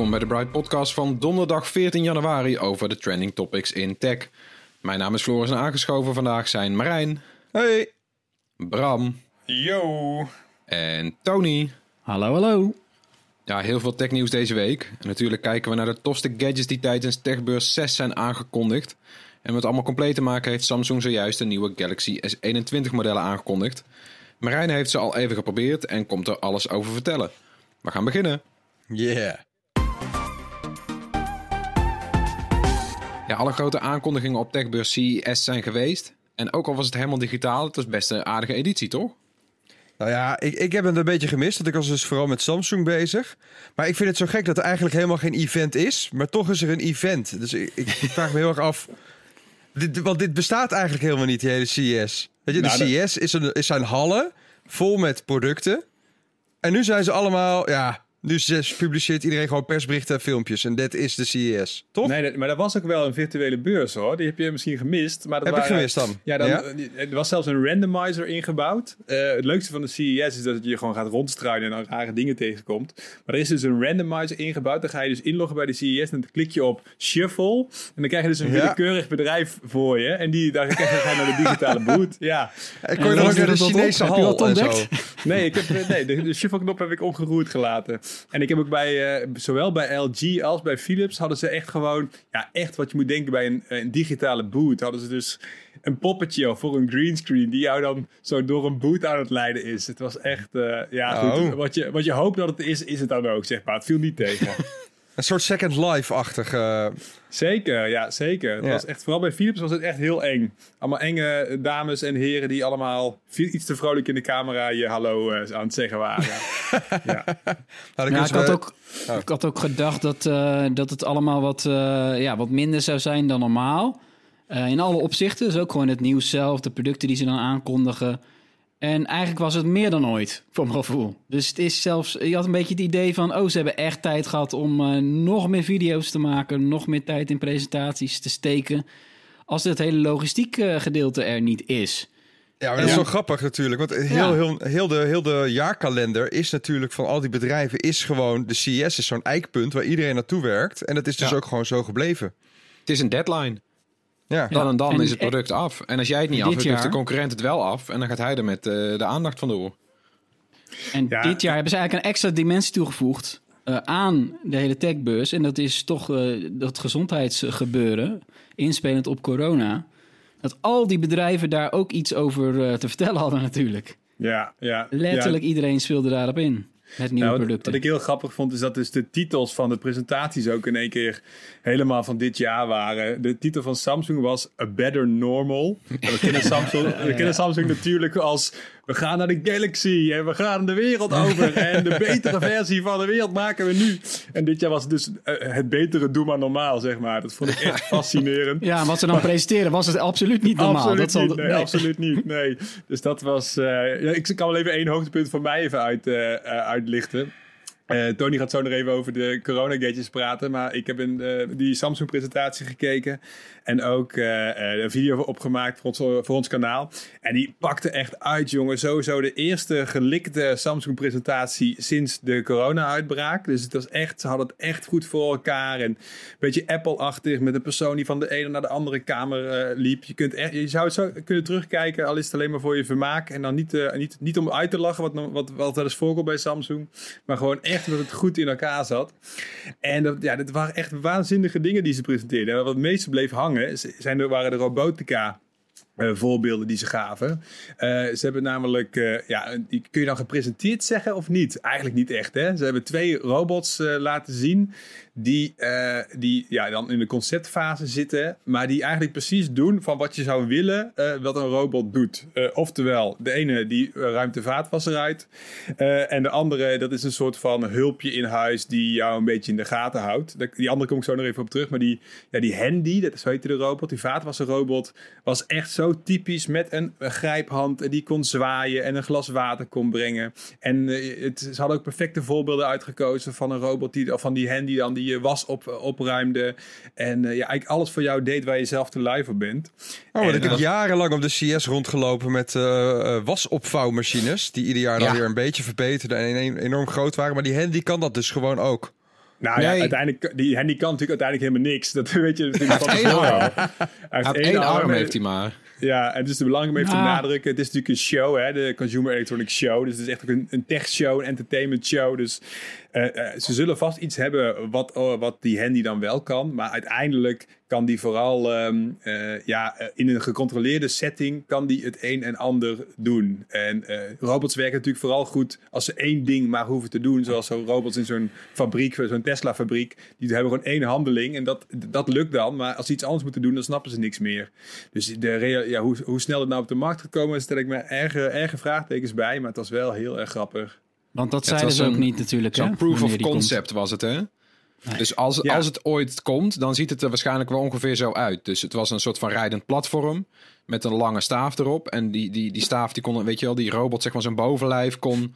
Welkom bij de Bright Podcast van donderdag 14 januari over de trending topics in tech. Mijn naam is Floris en aangeschoven vandaag zijn Marijn, Hey. Bram Yo. en Tony. Hallo, hallo. Ja, heel veel technieuws deze week. En natuurlijk kijken we naar de tofste gadgets die tijdens Techbeurs 6 zijn aangekondigd. En om het allemaal compleet te maken heeft Samsung zojuist de nieuwe Galaxy S21 modellen aangekondigd. Marijn heeft ze al even geprobeerd en komt er alles over vertellen. We gaan beginnen. Yeah. Ja, alle grote aankondigingen op Techbeurs CES zijn geweest. En ook al was het helemaal digitaal, het was best een aardige editie, toch? Nou ja, ik, ik heb het een beetje gemist, want ik was dus vooral met Samsung bezig. Maar ik vind het zo gek dat er eigenlijk helemaal geen event is, maar toch is er een event. Dus ik, ik vraag me heel erg af, dit, want dit bestaat eigenlijk helemaal niet, die hele CES. Weet je, de Nou, dat- CES is een, is zijn hallen vol met producten. En nu zijn ze allemaal, ja, zes- publiceert iedereen gewoon persberichten en filmpjes. En dat is de CES, toch? Nee, dat- maar dat was ook wel een virtuele beurs hoor. Die heb je misschien gemist. Maar dat Heb ik waren- gemist dan? Ja, dan, Ja? er was zelfs een randomizer ingebouwd. Eh, het leukste van de CES is dat je gewoon gaat rondstruinen en dan rare dingen tegenkomt. Maar er is dus een randomizer ingebouwd. Dan ga je dus inloggen bij de CES en dan klik je op shuffle. En dan krijg je dus een Ja. willekeurig bedrijf voor je. En die, dan ga je naar de digitale boot. Ja. En kon je dan ook naar de Chinese hal ontdekt? Nee, ik heb, nee de, de shuffle-knop heb ik ongeroerd gelaten. En ik heb ook bij, eh, zowel bij LG als bij Philips hadden ze echt gewoon, ja, echt wat je moet denken bij een, een digitale boot. Hadden ze dus een poppetje voor een greenscreen die jou dan zo door een boot aan het leiden is. Het was echt, eh, ja, goed. Oh. Wat, je, wat je hoopt dat het is, is het dan ook, zeg maar. Het viel niet tegen. Een soort Second Life-achtig. eh, Zeker, ja, zeker. Het Ja. was echt, vooral bij Philips was het echt heel eng. Allemaal enge dames en heren die allemaal iets te vrolijk in de camera je hallo eh, aan het zeggen waren. ja. nou, Ja, ik, had ook, ik had ook gedacht dat, eh, dat het allemaal wat, eh, ja, wat minder zou zijn dan normaal. Eh, in alle opzichten. Dus ook gewoon het nieuws zelf, de producten die ze dan aankondigen. En eigenlijk was het meer dan ooit, voor mijn gevoel. Dus het is zelfs, je had een beetje het idee van... oh, ze hebben echt tijd gehad om eh, nog meer video's te maken... nog meer tijd in presentaties te steken... als het hele logistiek eh, gedeelte er niet is. Ja, maar dat is Ja. zo grappig natuurlijk. Want heel, Ja. heel, heel, de, heel de jaarkalender is natuurlijk van al die bedrijven... is gewoon, de CES is zo'n eikpunt waar iedereen naartoe werkt. En dat is dus Ja. ook gewoon zo gebleven. Het is een deadline. Ja, Dan en dan En- is het product af. En als jij het niet af, dan heeft de concurrent het wel af. En dan gaat hij er met eh, de aandacht vandoor. En Ja. dit jaar hebben ze eigenlijk een extra dimensie toegevoegd eh, aan de hele techbeurs. En dat is toch eh, dat gezondheidsgebeuren, inspelend op corona. Dat al die bedrijven daar ook iets over eh, te vertellen hadden natuurlijk. Ja, ja. Letterlijk iedereen speelde daarop in. Met nieuwe Nou, wat, producten. wat ik heel grappig vond, is dat dus de titels van de presentaties ook in één keer helemaal van dit jaar waren. De titel van Samsung was A Better Normal. En we kennen Samsung, we kennen Samsung natuurlijk als we gaan naar de Galaxy en we gaan de wereld over. En de betere versie van de wereld maken we nu. En dit jaar was dus eh, het betere doe maar normaal, zeg maar. Dat vond ik echt fascinerend. Ja, wat ze dan presenteren was het absoluut niet normaal. Absoluut dat zal, niet, nee, nee. absoluut niet. Nee. Dus dat was. eh, ja, ik kan wel even één hoogtepunt van mij even uit, eh, uitlichten. Tony gaat zo nog even over de corona-gadgets praten. Maar ik heb in die Samsung-presentatie gekeken. En ook eh, eh, een video opgemaakt voor ons, voor ons kanaal. En die pakte echt uit, jongen. Sowieso de eerste gelikte Samsung-presentatie sinds de corona-uitbraak. Dus het was echt, ze hadden het echt goed voor elkaar. En een beetje Apple-achtig met een persoon die van de ene naar de andere kamer eh, liep. Je, kunt echt, je zou het zo kunnen terugkijken, al is het alleen maar voor je vermaak. En dan niet, niet, niet om uit te lachen, wat, wat, wat wel eens voorkomt bij Samsung. Maar gewoon echt dat het goed in elkaar zat. En dat, ja, dat waren echt waanzinnige dingen die ze presenteerden. En wat het meeste bleef hangen, zijn er, waren de robotica. Eh, voorbeelden die ze gaven. Eh, ze hebben namelijk, eh, ja, kun je dan gepresenteerd zeggen of niet? Eigenlijk niet echt, hè? Ze hebben twee robots laten zien die, die ja, dan in de conceptfase zitten, maar die eigenlijk precies doen van wat je zou willen wat een robot doet. Oftewel, de ene die ruimt de vaatwasser uit en de andere dat is een soort van hulpje in huis die jou een beetje in de gaten houdt. Die andere kom ik zo nog even op terug, maar die, ja, die Handy, dat is zo heette de robot, die vaatwasserrobot, was echt zo typisch met een, grijphand die kon zwaaien en een glas water kon brengen. En eh, het, ze hadden ook perfecte voorbeelden uitgekozen van een robot die, van die Handy dan die je was op, opruimde. En eh, ja, eigenlijk alles voor jou deed waar je zelf te lui voor bent. Oh, En want ik heb jarenlang op de CS rondgelopen met eh, eh, wasopvouwmachines. Die ieder jaar dan Ja. weer een beetje verbeterden en enorm groot waren. Maar die Handy kan dat dus gewoon ook. Nou ja, uiteindelijk, die Handy kan natuurlijk uiteindelijk helemaal niks. Dat weet je natuurlijk van tevoren al. Hij heeft één arm, heeft hij maar. Ja, en het is belangrijk om even te Nou. benadrukken. Het is natuurlijk een show, hè, de Consumer Electronics Show. Dus het is echt ook een, een tech-show, een entertainment show. Dus ze zullen vast iets hebben wat, oh, wat die handy dan wel kan. Maar uiteindelijk kan die vooral ehm, eh, ja, eh, in een gecontroleerde setting kan die het een en ander doen. En eh, robots werken natuurlijk vooral goed als ze één ding maar hoeven te doen. Zoals zo'n robots in zo'n fabriek, zo'n Tesla-fabriek. Die hebben gewoon één handeling en dat, dat lukt dan. Maar als ze iets anders moeten doen, dan snappen ze niks meer. Dus de ja, hoe, hoe snel het nou op de markt gekomen is, stel ik me erge, erge vraagtekens bij. Maar het was wel heel erg grappig. Want dat Ja, het zeiden was ze ook een- niet natuurlijk. Zo'n proof of komt. concept was het, hè? Dus als, Ja. als het ooit komt, dan ziet het er waarschijnlijk wel ongeveer zo uit. Dus het was een soort van rijdend platform met een lange staaf erop. En die, die, die staaf, die kon, weet je wel, die robot, zeg maar, zijn bovenlijf kon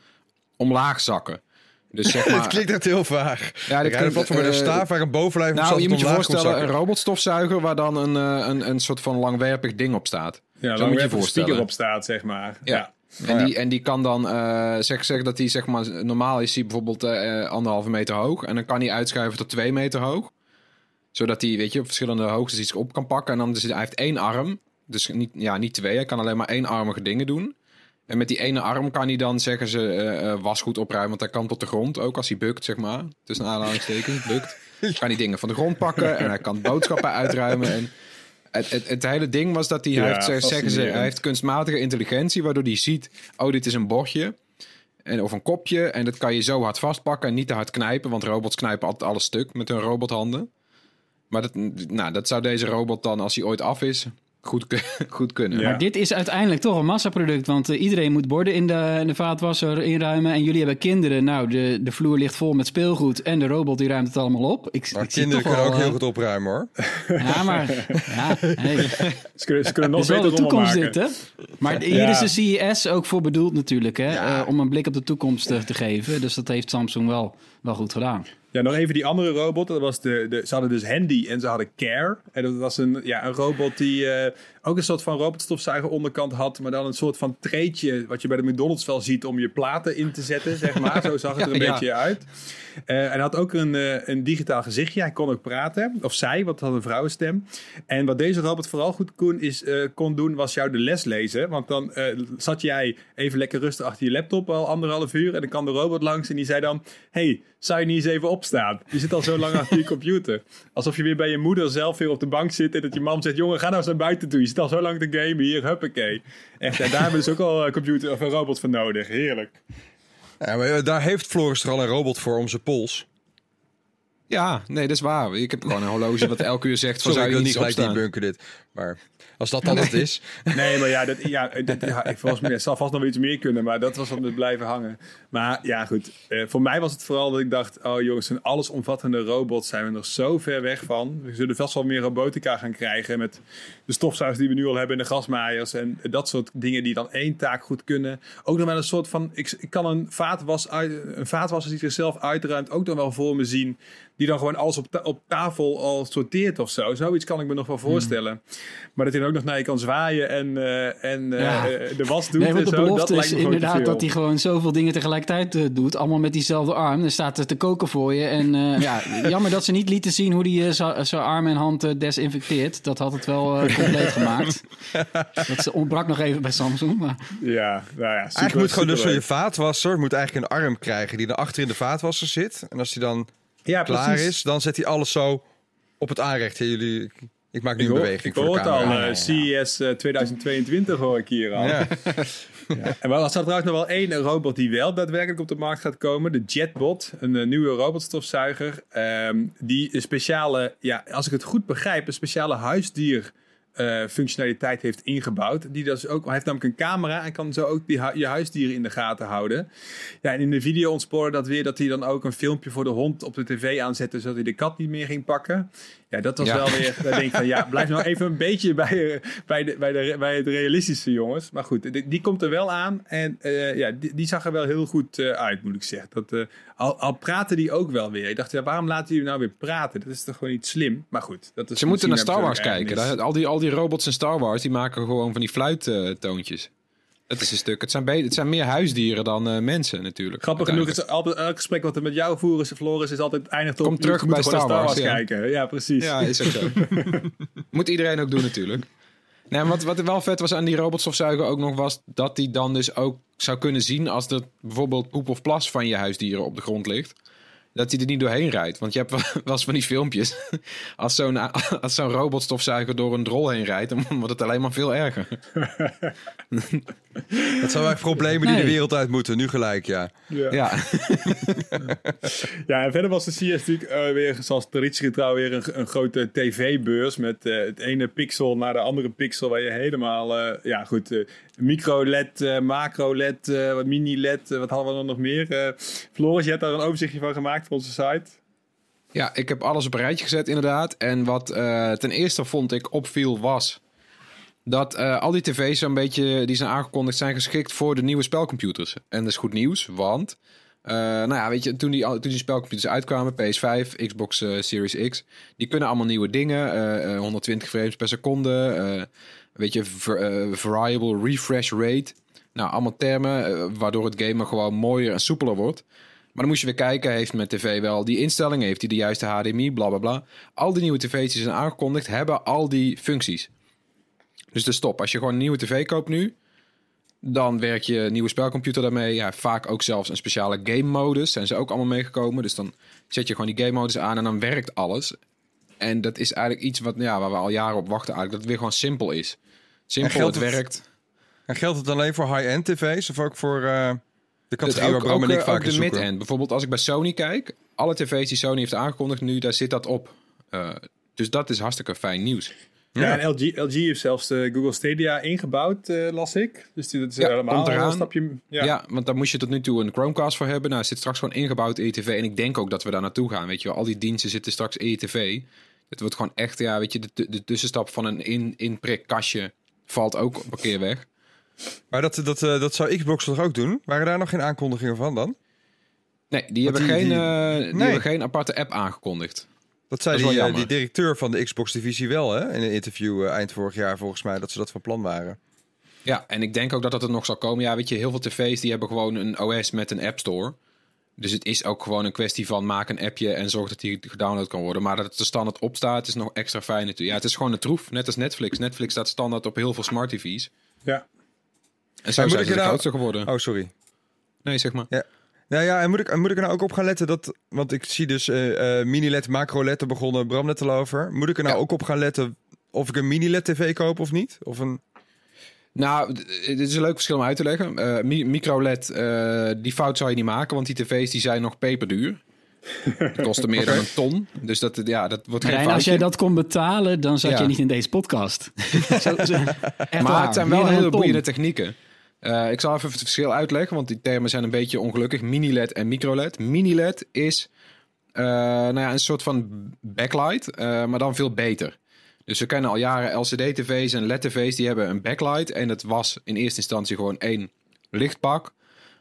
omlaag zakken. Dus zeg Het maar... klinkt echt heel vaag. Ja, ik dat klinkt, platform met een eh, staaf waar een bovenlijf Nou, je moet je voorstellen, een robotstofzuiger waar dan een, eh, een, een soort van langwerpig ding op staat. Ja, Zo lang moet je voorstellen. op staat, zeg maar. Ja. ja. En, die, en die kan dan, eh zeg, zeg dat hij zeg maar, normaal is hij bijvoorbeeld eh, anderhalve meter hoog. En dan kan hij uitschuiven tot twee meter hoog. Zodat hij, weet je, op verschillende hoogtes iets op kan pakken. En dan, dus hij heeft één arm. Dus niet, ja, niet twee, hij kan alleen maar éénarmige dingen doen. En met die ene arm kan hij dan, zeggen ze, eh, eh, wasgoed opruimen. Want hij kan tot de grond, ook als hij bukt, zeg maar. Tussen aanhalingstekens, bukt. Kan hij dingen van de grond pakken. En hij kan boodschappen uitruimen. En het, het, het hele ding was dat hij, Ja, heeft, zeggen ze, hij heeft kunstmatige intelligentie. Waardoor hij ziet, oh, dit is een bordje. En, of een kopje. En dat kan je zo hard vastpakken en niet te hard knijpen. Want robots knijpen altijd alles stuk met hun robothanden. Maar dat, nou, dat zou deze robot dan, als hij ooit af is, goed, goed kunnen. Ja. Maar dit is uiteindelijk toch een massaproduct. Want eh, iedereen moet borden in de, in de vaatwasser inruimen. En jullie hebben kinderen. Nou, de, de vloer ligt vol met speelgoed. En de robot die ruimt het allemaal op. Ik, Maar ik kinderen toch kunnen ook heel eh, goed opruimen hoor. Ja, maar... Ja, hey, Ze kunnen, ze kunnen nog beter de toekomst dit, hè? Maar hier Ja. is de CES ook voor bedoeld natuurlijk, hè? Ja. Eh, om een blik op de toekomst te geven. Dus dat heeft Samsung wel, wel goed gedaan. Ja, nog even die andere robot. Dat was de, de, ze hadden dus Handy en ze hadden Care. En dat was een, ja, een robot die eh, ook een soort van robotstofzuiger onderkant had. Maar dan een soort van treetje wat je bij de McDonald's wel ziet om je platen in te zetten, zeg maar. Zo zag het er een Ja, ja. beetje uit. Eh, en hij had ook een, eh, een digitaal gezichtje. Hij kon ook praten. Of zij, want het had een vrouwenstem. En wat deze robot vooral goed kon, is, kon doen, was jou de les lezen. Want dan zat jij even lekker rustig achter je laptop al anderhalf uur. En dan kwam de robot langs en die zei dan... hey, zou je niet eens even opstaan? Je zit al zo lang achter je computer. Alsof je weer bij je moeder zelf weer op de bank zit... en dat je mam zegt, jongen, ga nou eens naar buiten toe. Je zit al zo lang te gamen hier, huppakee. Echt, en daar hebben we dus ook al een computer of een robot voor nodig. Heerlijk. Ja, maar eh, daar heeft Floris er al een robot voor om zijn pols. Ja, nee, dat is waar. Ik heb gewoon een horloge wat elke uur zegt van Sorry, zou je niet gelijk die bunker dit. Maar als dat dan het is. Nee, maar ja, dat, ja, dat, ja ik volgens mij zal vast nog iets meer kunnen, maar dat was om het blijven hangen. Maar ja, goed. Eh, voor mij was het vooral dat ik dacht, oh jongens, een allesomvattende robot zijn we nog zo ver weg van. We zullen vast wel meer robotica gaan krijgen met de stofzuigers die we nu al hebben en de gasmaaiers en dat soort dingen die dan één taak goed kunnen. Ook nog wel een soort van, ik, ik kan een vaatwas uit, een vaatwasser die zichzelf uitruimt ook nog wel voor me zien. Die dan gewoon alles op, ta- op tafel al sorteert of zo. Zoiets kan ik me nog wel voorstellen. Maar dat hij dan ook nog naar je kan zwaaien en, eh, en eh, Ja. eh, de was doet Nee, want de zo. belofte dat is lijkt me inderdaad dat hij gewoon zoveel dingen tegelijkertijd doet. Allemaal met diezelfde arm. Dan staat te koken voor je. En eh, ja, jammer dat ze niet lieten zien hoe hij zijn arm en hand desinfecteert. Dat had het wel compleet gemaakt. Dat ze- ontbrak nog even bij Samsung. Maar... Ja, nou ja. Super, Eigenlijk moet gewoon dus zo je vaatwasser moet eigenlijk een arm krijgen die er achter in de vaatwasser zit. En als hij dan ja, klaar precies. is, dan zet hij alles zo op het aanrecht. Ja, jullie, ik maak nu Ik een hoor, beweging ik voor hoor de het al. eh, CES eh, 2022 hoor ik hier al. Ja. En wel, er staat trouwens nog wel één robot die wel daadwerkelijk op de markt gaat komen. De Jetbot, een eh, nieuwe robotstofzuiger. Ehm, die een speciale, ja, als ik het goed begrijp, een speciale huisdier eh, functionaliteit heeft ingebouwd. Die dus ook, hij heeft namelijk een camera en kan zo ook die, hu- je huisdieren in de gaten houden. Ja, en in de video ontspoorde dat weer dat hij dan ook een filmpje voor de hond op de tv aanzette, zodat hij de kat niet meer ging pakken. Ja, dat was Ja. wel weer, dan denk ik van ja, blijf nou even een beetje bij, bij, de, bij, de, bij het realistische jongens. Maar goed, die, die komt er wel aan en eh, ja, die, die zag er wel heel goed eh, uit, moet ik zeggen. Dat, al, al praten die ook wel weer. Ik dacht, ja, waarom laten jullie nou weer praten? Dat is toch gewoon niet slim? Maar goed. Dat is Ze moeten naar Star Wars kijken. Daar- al, die, al die robots in Star Wars die maken gewoon van die fluittoontjes. Dat is een stuk. Het zijn, het zijn meer huisdieren dan eh, mensen natuurlijk. Grappig genoeg is altijd, elk gesprek wat we met jou voeren, Floris, is altijd eindigt op... Kom terug bij gewoon naar Star Wars, ja. kijken. Ja, precies. Ja, is ook zo. Moet iedereen ook doen natuurlijk. Nee, wat, wat wel vet was aan die robotstofzuiger ook nog was dat die dan dus ook zou kunnen zien als er bijvoorbeeld poep of plas van je huisdieren op de grond ligt. Dat hij er niet doorheen rijdt. Want je hebt wel eens van die filmpjes. Als zo'n als zo'n robotstofzuiger door een drol heen rijdt, dan wordt het alleen maar veel erger. Dat zijn eigenlijk problemen die de wereld uit moeten. Nu gelijk, ja. Ja. Ja, Ja, en verder was de CS natuurlijk eh, weer, zoals traditiegetrouw, weer een, een grote tv-beurs met eh, het ene pixel naar de andere pixel, waar je helemaal, eh, ja goed, eh, micro-LED, eh, macro-LED, eh, wat mini-LED, wat hadden we dan nog meer? Eh Floris, je hebt daar een overzichtje van gemaakt voor onze site. Ja, ik heb alles op een rijtje gezet inderdaad. En wat eh, ten eerste vond ik opviel was... dat eh, al die tv's zo'n beetje die zijn aangekondigd... zijn geschikt voor de nieuwe spelcomputers. En dat is goed nieuws, want... eh, nou ja, weet je, toen die, toen die spelcomputers uitkwamen, PS5, Xbox eh, Series X, die kunnen allemaal nieuwe dingen. eh, eh, 120 frames per seconde, weet je, variable refresh rate. Nou, allemaal termen, waardoor het gamen gewoon mooier en soepeler wordt. Maar dan moest je weer kijken, heeft mijn tv wel die instellingen? Heeft hij de juiste HDMI? Bla bla bla. Al die nieuwe tv's die zijn aangekondigd, hebben al die functies. Dus de stop. Als je gewoon een nieuwe tv koopt nu, dan werk je een nieuwe spelcomputer daarmee. Ja, vaak ook zelfs een speciale game modus. Zijn ze ook allemaal meegekomen. Dus dan zet je gewoon die game modus aan en dan werkt alles. En dat is eigenlijk iets wat, ja, waar we al jaren op wachten eigenlijk. Dat het weer gewoon simpel is. Simpel, En geldt het het- werkt. En geldt het alleen voor high-end tv's of ook voor eh, de categorie waar Bram en ik eh, vaak de mid-end. Bijvoorbeeld als ik bij Sony kijk. Alle tv's die Sony heeft aangekondigd nu, daar zit dat op. Eh, dus dat is hartstikke fijn nieuws. Ja, en LG, LG heeft zelfs de Google Stadia ingebouwd, eh, las ik. Dus die, dat is Ja, helemaal komt eraan. een stapje... Ja. Ja. want daar moest je tot nu toe een Chromecast voor hebben. Nou, het zit straks gewoon ingebouwd in je tv. En ik denk ook dat we daar naartoe gaan. Weet je wel, al die diensten zitten straks in je tv. Het wordt gewoon echt, ja, weet je, de, de tussenstap van een in, inprikkastje valt ook een keer weg. Maar dat, dat, eh, dat zou Xbox toch ook doen? Waren daar nog geen aankondigingen van dan? Nee, die, hebben, die- geen, die- eh, die Nee. hebben geen aparte app aangekondigd. Dat zei Dat die, eh, die directeur van de Xbox-divisie wel, hè? In een interview eh, eind vorig jaar volgens mij, dat ze dat van plan waren. Ja, en ik denk ook dat dat er nog zal komen. Ja, weet je, heel veel tv's die hebben gewoon een OS met een App Store. Dus het is ook gewoon een kwestie van maak een appje en zorg dat die gedownload kan worden. Maar dat het er standaard op staat is nog extra fijn natuurlijk. Ja, het is gewoon een troef, net als Netflix. Netflix staat standaard op heel veel smart tv's. Ja. En zo moet zijn ze er de nou- grootste geworden. Oh, sorry. Nee, zeg maar. Nou ja, en moet ik, en moet ik er nou ook op gaan letten dat... Want ik zie dus eh eh, mini-LED, macro-LED, daar begonnen Bram net al over. Moet ik er nou Ja. ook op gaan letten of ik een mini-LED tv koop of niet? Of een... Nou, dit is een leuk verschil om uit te leggen. Eh, mi- micro-LED, eh, die fout zou je niet maken, want die tv's die zijn nog peperduur. Die kostte meer dan een ton. Dus dat, ja, dat wordt geen En als jij dat kon betalen, dan zat Ja. je niet in deze podcast. Zo- zo- echt maar waar, het zijn wel hele boeiende technieken. Eh, ik zal even het verschil uitleggen, want die termen zijn een beetje ongelukkig. Mini-LED en micro-LED. Mini-LED is eh, nou ja, een soort van backlight, eh, maar dan veel beter. Dus we kennen al jaren LCD-tv's en LED-tv's, die hebben een backlight. En dat was in eerste instantie gewoon één lichtpak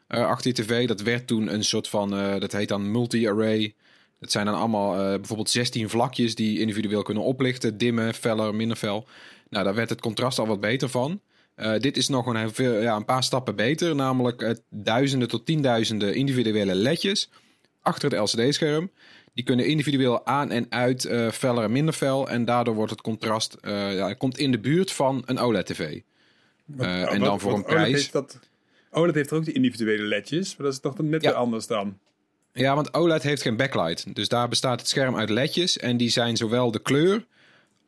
achter je tv. Dat werd toen een soort van, dat heet dan multi-array. Dat zijn dan allemaal bijvoorbeeld 16 vlakjes die individueel kunnen oplichten. Dimmen, feller, minder fel. Nou, daar werd het contrast al wat beter van. Eh, dit is nog een, veel, ja, een paar stappen beter. Namelijk eh, duizenden tot tienduizenden individuele ledjes achter het LCD-scherm. Die kunnen individueel aan en uit eh feller en minder fel. En daardoor wordt het contrast ja, het komt in de buurt van een OLED-tv. En dan voor een OLED prijs. heeft dat, OLED heeft er ook die individuele ledjes, maar dat is toch net Ja. weer anders dan. Ja, want OLED heeft geen backlight. Dus daar bestaat het scherm uit ledjes. En die zijn zowel de kleur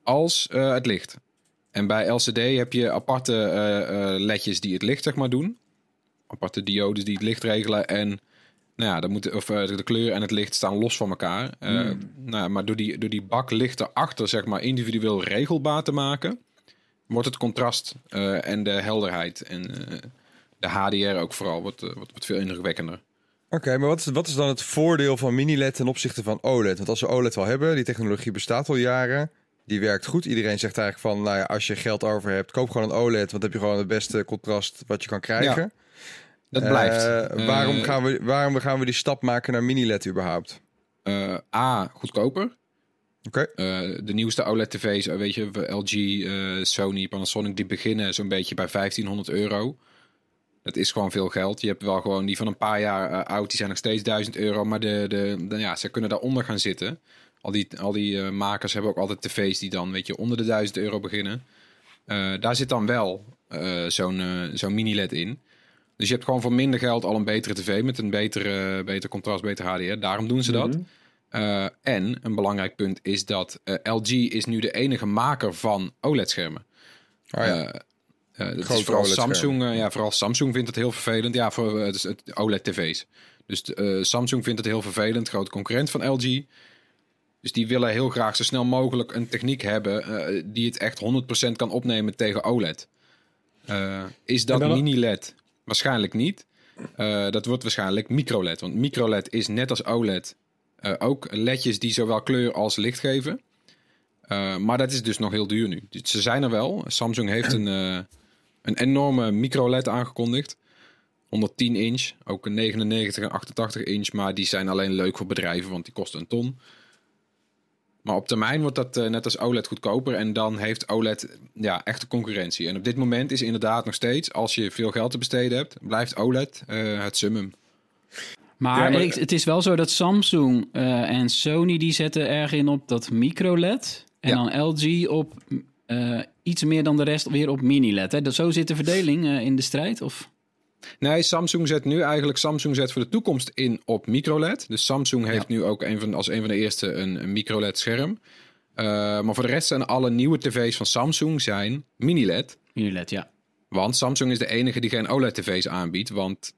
als het licht. En bij LCD heb je aparte eh, eh, ledjes die het licht zeg maar doen. Aparte diodes die het licht regelen. En nou ja, dan moet, of, eh, de kleur en het licht staan los van elkaar. Eh, nou, maar door die, door die bak licht erachter zeg maar individueel regelbaar te maken... wordt het contrast en de helderheid en de HDR ook vooral eh, wordt, wordt veel indrukwekkender. Oké, maar wat is, wat is dan het voordeel van mini-LED ten opzichte van OLED? Want als we OLED wel hebben, die technologie bestaat al jaren. Die werkt goed. Iedereen zegt eigenlijk van, nou ja, als je geld over hebt, koop gewoon een OLED. Want dan heb je gewoon het beste contrast wat je kan krijgen. Dat Eh, blijft. waarom, Eh, gaan we, waarom gaan we die stap maken naar mini-LED überhaupt? Eh, A, goedkoper. Oké. Eh, de nieuwste OLED-tv's, weet je, LG, Sony, Panasonic, die beginnen zo'n beetje bij 1500 euro. Dat is gewoon veel geld. Je hebt wel gewoon die van een paar jaar oud, die zijn nog steeds 1000 euro. Maar de, de, de- ja, ze kunnen daaronder gaan zitten. Al die, al die eh, makers hebben ook altijd tv's die dan, weet je, onder de 1000 euro beginnen. Eh, daar zit dan wel eh, zo'n zo'n mini-LED in. Dus je hebt gewoon voor minder geld al een betere tv met een betere, beter contrast, beter HDR. Daarom doen ze dat. Eh, en een belangrijk punt is dat LG is nu de enige maker van OLED-schermen. Oh ja. Dat is vooral OLED-schermen. Samsung, ja, vooral Samsung vindt het heel vervelend. Ja, voor het OLED-tv's. Dus Samsung vindt het heel vervelend, grote concurrent van LG. Dus die willen heel graag zo snel mogelijk een techniek hebben eh, die het echt 100% kan opnemen tegen OLED. Eh, is dat mini-LED? Waarschijnlijk niet. Eh, dat wordt waarschijnlijk micro-LED. Want micro-LED is net als OLED ook ledjes die zowel kleur als licht geven. Maar dat is dus nog heel duur nu. Dus Ze zijn er wel. Samsung heeft een, een enorme micro-LED aangekondigd. 110 inch, ook een 99 en 88 inch. Maar die zijn alleen leuk voor bedrijven, want die kosten een ton. Maar op termijn wordt dat eh, net als OLED goedkoper. En dan heeft OLED ja, echte concurrentie. En op dit moment is inderdaad nog steeds, als je veel geld te besteden hebt, blijft OLED eh, het summum. Maar, Ja, maar- ik- het is wel zo dat Samsung eh, en Sony die zetten erg in op dat micro-LED. En Ja. dan LG op eh, iets meer dan de rest weer op mini-LED. Hè? Dus zo zit de verdeling eh, in de strijd? Of? Nee, Samsung zet nu eigenlijk Samsung zet voor de toekomst in op microLED. Dus Samsung heeft nu ook een van, als een van de eerste een, een microLED scherm. Eh, maar voor de rest zijn alle nieuwe tv's van Samsung zijn mini-LED. Mini-LED, ja. Want Samsung is de enige die geen OLED-tv's aanbiedt. Want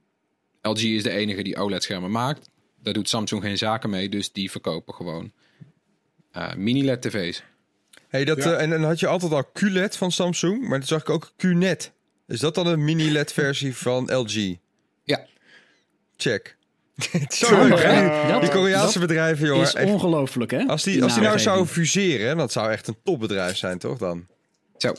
LG is de enige die OLED-schermen maakt. Daar doet Samsung geen zaken mee, dus die verkopen gewoon eh, mini-LED-tv's. Hey, dat, Ja. eh, en dan had je altijd al QLED van Samsung, maar dan zag ik ook QNET. Is dat dan een mini-LED-versie van LG? Ja. Check. Zo leuk, hè? Dat- Die Koreaanse bedrijven, jongen. is ongelooflijk, hè? Als die, als die nou zouden fuseren, dat zou echt een topbedrijf zijn, toch dan? Zo.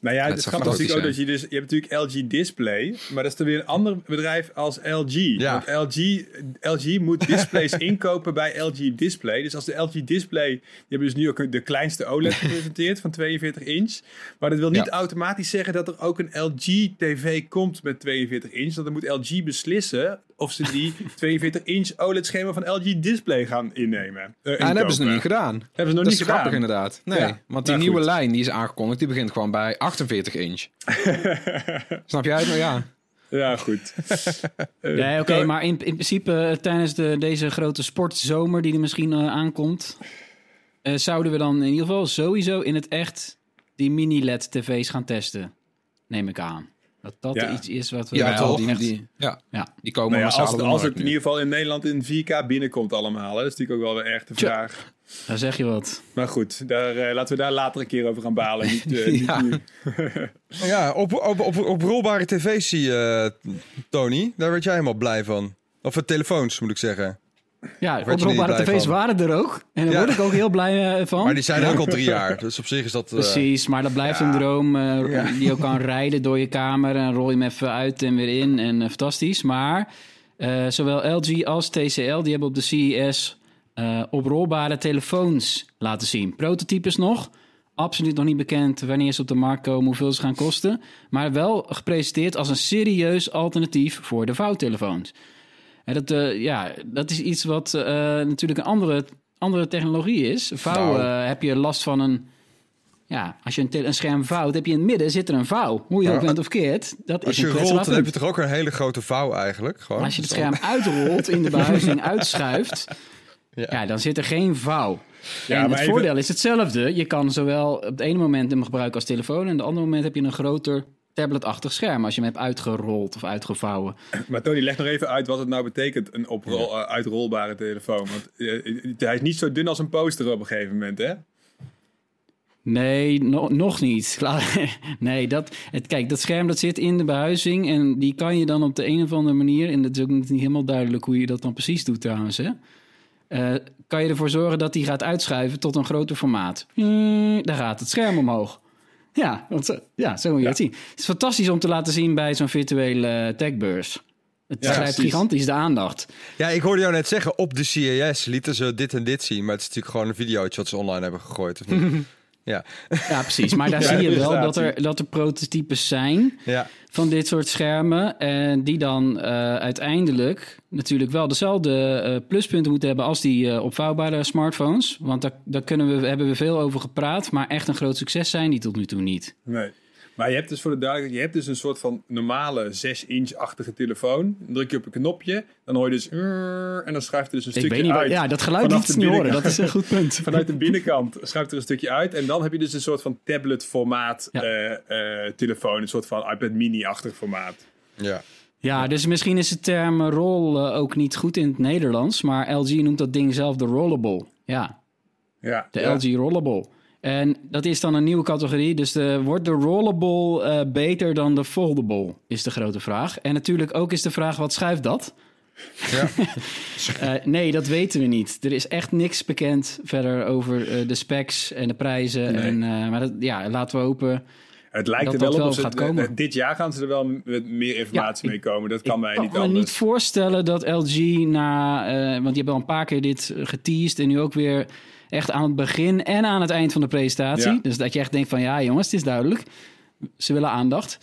Nou ja, het is grappig natuurlijk ook dat je dus... Je hebt natuurlijk LG Display, maar dat is dan weer een ander bedrijf als LG. Ja. Want LG, LG moet displays inkopen bij LG Display. Dus als de LG Display... Die hebben dus nu ook de kleinste OLED gepresenteerd van 42 inch. Maar dat wil niet Ja. automatisch zeggen dat er ook een LG TV komt met 42 inch. Want dan moet LG beslissen of ze die 42 inch OLED schermen van LG Display gaan innemen. eh, Ja, dat hebben ze nog niet gedaan. Hebben ze nog dat niet is grappig gedaan. inderdaad. Nee, Ja, want die maar nieuwe goed. lijn die is aangekondigd, die begint gewoon bij 48 inch. Snap jij het nou? Ja. Ja, goed. Eh, Ja, oké, maar in, in principe eh, tijdens de, deze grote sportzomer die er misschien aankomt... eh, zouden we dan in ieder geval sowieso in het echt die mini-LED-tv's gaan testen. Neem ik aan. Dat dat Ja. iets is wat we... Ja, wel toch? die- ja, Ja. die komen Nou ja, massaal als, de als het in ieder geval in Nederland in 4K binnenkomt allemaal. Hè? Dat is natuurlijk ook wel weer erg de vraag. Daar zeg je wat. Maar goed, daar, eh, laten we daar later een keer over gaan balen. Niet, niet Ja. nu. Ja, op, op, op, op rolbare tv's zie je, eh, Tony. Daar werd jij helemaal blij van. Of uh, telefoons, moet ik zeggen. Ja, blij tv's van? waren er ook. En daar Ja. word ik ook heel blij eh, van. Maar die zijn er ook al drie jaar. Dus op zich is dat... eh, Precies, maar dat blijft een droom Ja. die je kan rijden door je kamer en rol je hem even uit en weer in en fantastisch. Maar zowel LG als TCL die hebben op de CES oprolbare telefoons laten zien. Prototypes nog, absoluut nog niet bekend wanneer ze op de markt komen, hoeveel ze gaan kosten, maar wel gepresenteerd als een serieus alternatief voor de vouwtelefoons. En dat, eh, ja, dat is iets wat eh, natuurlijk een andere, andere technologie is. Vouwen Nou. eh, heb je last van een ja, als je een, een scherm vouwt, heb je in het midden zit er een vouw. Hoe je Ja, ook bent of keert, dat als is je een rolt, dan heb je toch ook een hele grote vouw eigenlijk. Gewoon. Als je het scherm uitrolt in de behuizing uitschuift, Ja. ja. dan zit er geen vouw. Ja, en het even- voordeel is hetzelfde. Je kan zowel op het ene moment hem gebruiken als telefoon... en op het andere moment heb je een groter tabletachtig scherm... als je hem hebt uitgerold of uitgevouwen. Maar Tony, leg nog even uit wat het nou betekent, een oprol, eh, uitrolbare telefoon. Want eh, hij is niet zo dun als een poster op een gegeven moment, hè? Nee, no- nog niet. Klaar. Nee, dat, het, kijk, dat scherm dat zit in de behuizing... en die kan je dan op de een of andere manier... en dat is ook niet helemaal duidelijk hoe je dat dan precies doet trouwens... Hè? Eh, kan je ervoor zorgen dat die gaat uitschuiven tot een groter formaat. Hmm, daar gaat het scherm omhoog. Ja, want, zo- ja zo moet je het zien. Het is fantastisch om te laten zien bij zo'n virtuele eh, techbeurs. Het Ja, grijpt precies. gigantisch de aandacht. Ja, ik hoorde jou net zeggen, op de CES lieten ze dit en dit zien. Maar het is natuurlijk gewoon een videootje wat ze online hebben gegooid. Of niet? ja. Ja, precies. Maar daar Ja, zie je wel dat er, dat er prototypes zijn... ja. van dit soort schermen. En die dan eh, uiteindelijk natuurlijk wel dezelfde eh, pluspunten moeten hebben als die eh, opvouwbare smartphones. Want daar, daar kunnen we, hebben we veel over gepraat. Maar echt een groot succes zijn die tot nu toe niet. Nee. Maar je hebt dus voor de duidelijkheid, je hebt dus een soort van normale 6-inch-achtige telefoon. Dan druk je op een knopje, dan hoor je dus... En dan schuift er dus een Ik stukje weet niet waar, uit. ja, dat geluid ze niet horen. Dat is een goed punt. Vanuit de binnenkant schuift er een stukje uit. En dan heb je dus een soort van tablet-formaat Ja. eh, eh, telefoon. Een soort van iPad mini-achtig formaat. ja. Ja, dus misschien is de term roll eh, ook niet goed in het Nederlands. Maar LG noemt dat ding zelf de rollable. Ja, Ja, De ja. LG Rollable. En dat is dan een nieuwe categorie. Dus de, wordt de Rollable eh, beter dan de Foldable? Is de grote vraag. En natuurlijk ook is de vraag, wat schuift dat? Ja. Eh, nee, dat weten we niet. Er is echt niks bekend verder over eh, de specs en de prijzen. Nee. En, maar dat, ja, laten we hopen. Het lijkt dat er wel dat op. ze- gaat komen. Dit jaar gaan ze er wel met meer informatie Ja, mee komen. Dat kan mij ik niet kan me anders. niet voorstellen dat LG na... want die hebben al een paar keer dit geteased... en nu ook weer echt aan het begin en aan het eind van de presentatie. Ja. Dus dat je echt denkt van... ja jongens, het is duidelijk. Ze willen aandacht.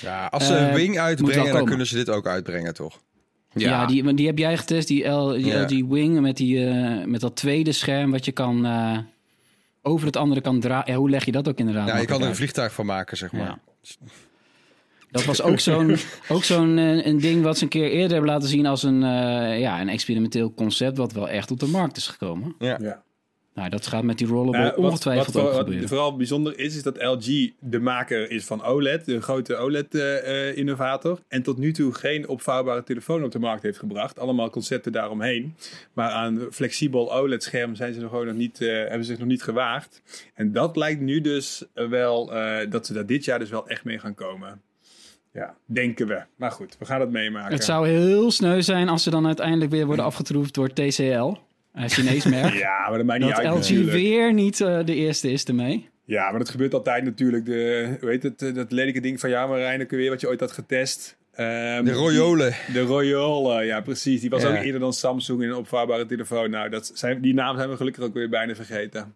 ja, als ze Eh, een Wing uitbrengen, dan kunnen ze dit ook uitbrengen, toch? Ja, die, die heb jij getest, die, L, die Ja. Wing... Met, die, eh, met dat tweede scherm wat je kan... eh, over het andere kan draaien. Ja, hoe leg je dat ook inderdaad? Ja, je kan er een vliegtuig van maken, zeg maar. Ja. Dat was ook zo'n ook zo'n een ding wat ze een keer eerder hebben laten zien als een, eh, ja, een experimenteel concept wat wel echt op de markt is gekomen. Ja. Nou, dat gaat met die rollable Nou, ongetwijfeld wat, ook wat gebeuren. vooral bijzonder is, is dat LG de maker is van OLED, de grote OLED-innovator. en tot nu toe geen opvouwbare telefoon op de markt heeft gebracht. Allemaal concepten daaromheen. Maar aan flexibel OLED-scherm zijn ze nog gewoon nog niet, eh, hebben ze zich nog niet gewaagd. En dat lijkt nu dus wel, eh, dat ze daar dit jaar dus wel echt mee gaan komen. Ja, denken we. Maar goed, we gaan het meemaken. Het zou heel sneu zijn als ze dan uiteindelijk weer worden afgetroefd door TCL, een Chinees merk. Ja, maar dat maakt niet dat uit LG natuurlijk. weer niet eh, de eerste is ermee. Ja, maar dat gebeurt altijd natuurlijk. De, hoe heet het, eh, dat lelijke ding van ja, Marijn, ook weer wat je ooit had getest. Ehm, De Royole. De Royole, ja precies. Die was Ja. ook eerder dan Samsung in een opvouwbare telefoon. Nou, dat zijn, die naam zijn we gelukkig ook weer bijna vergeten.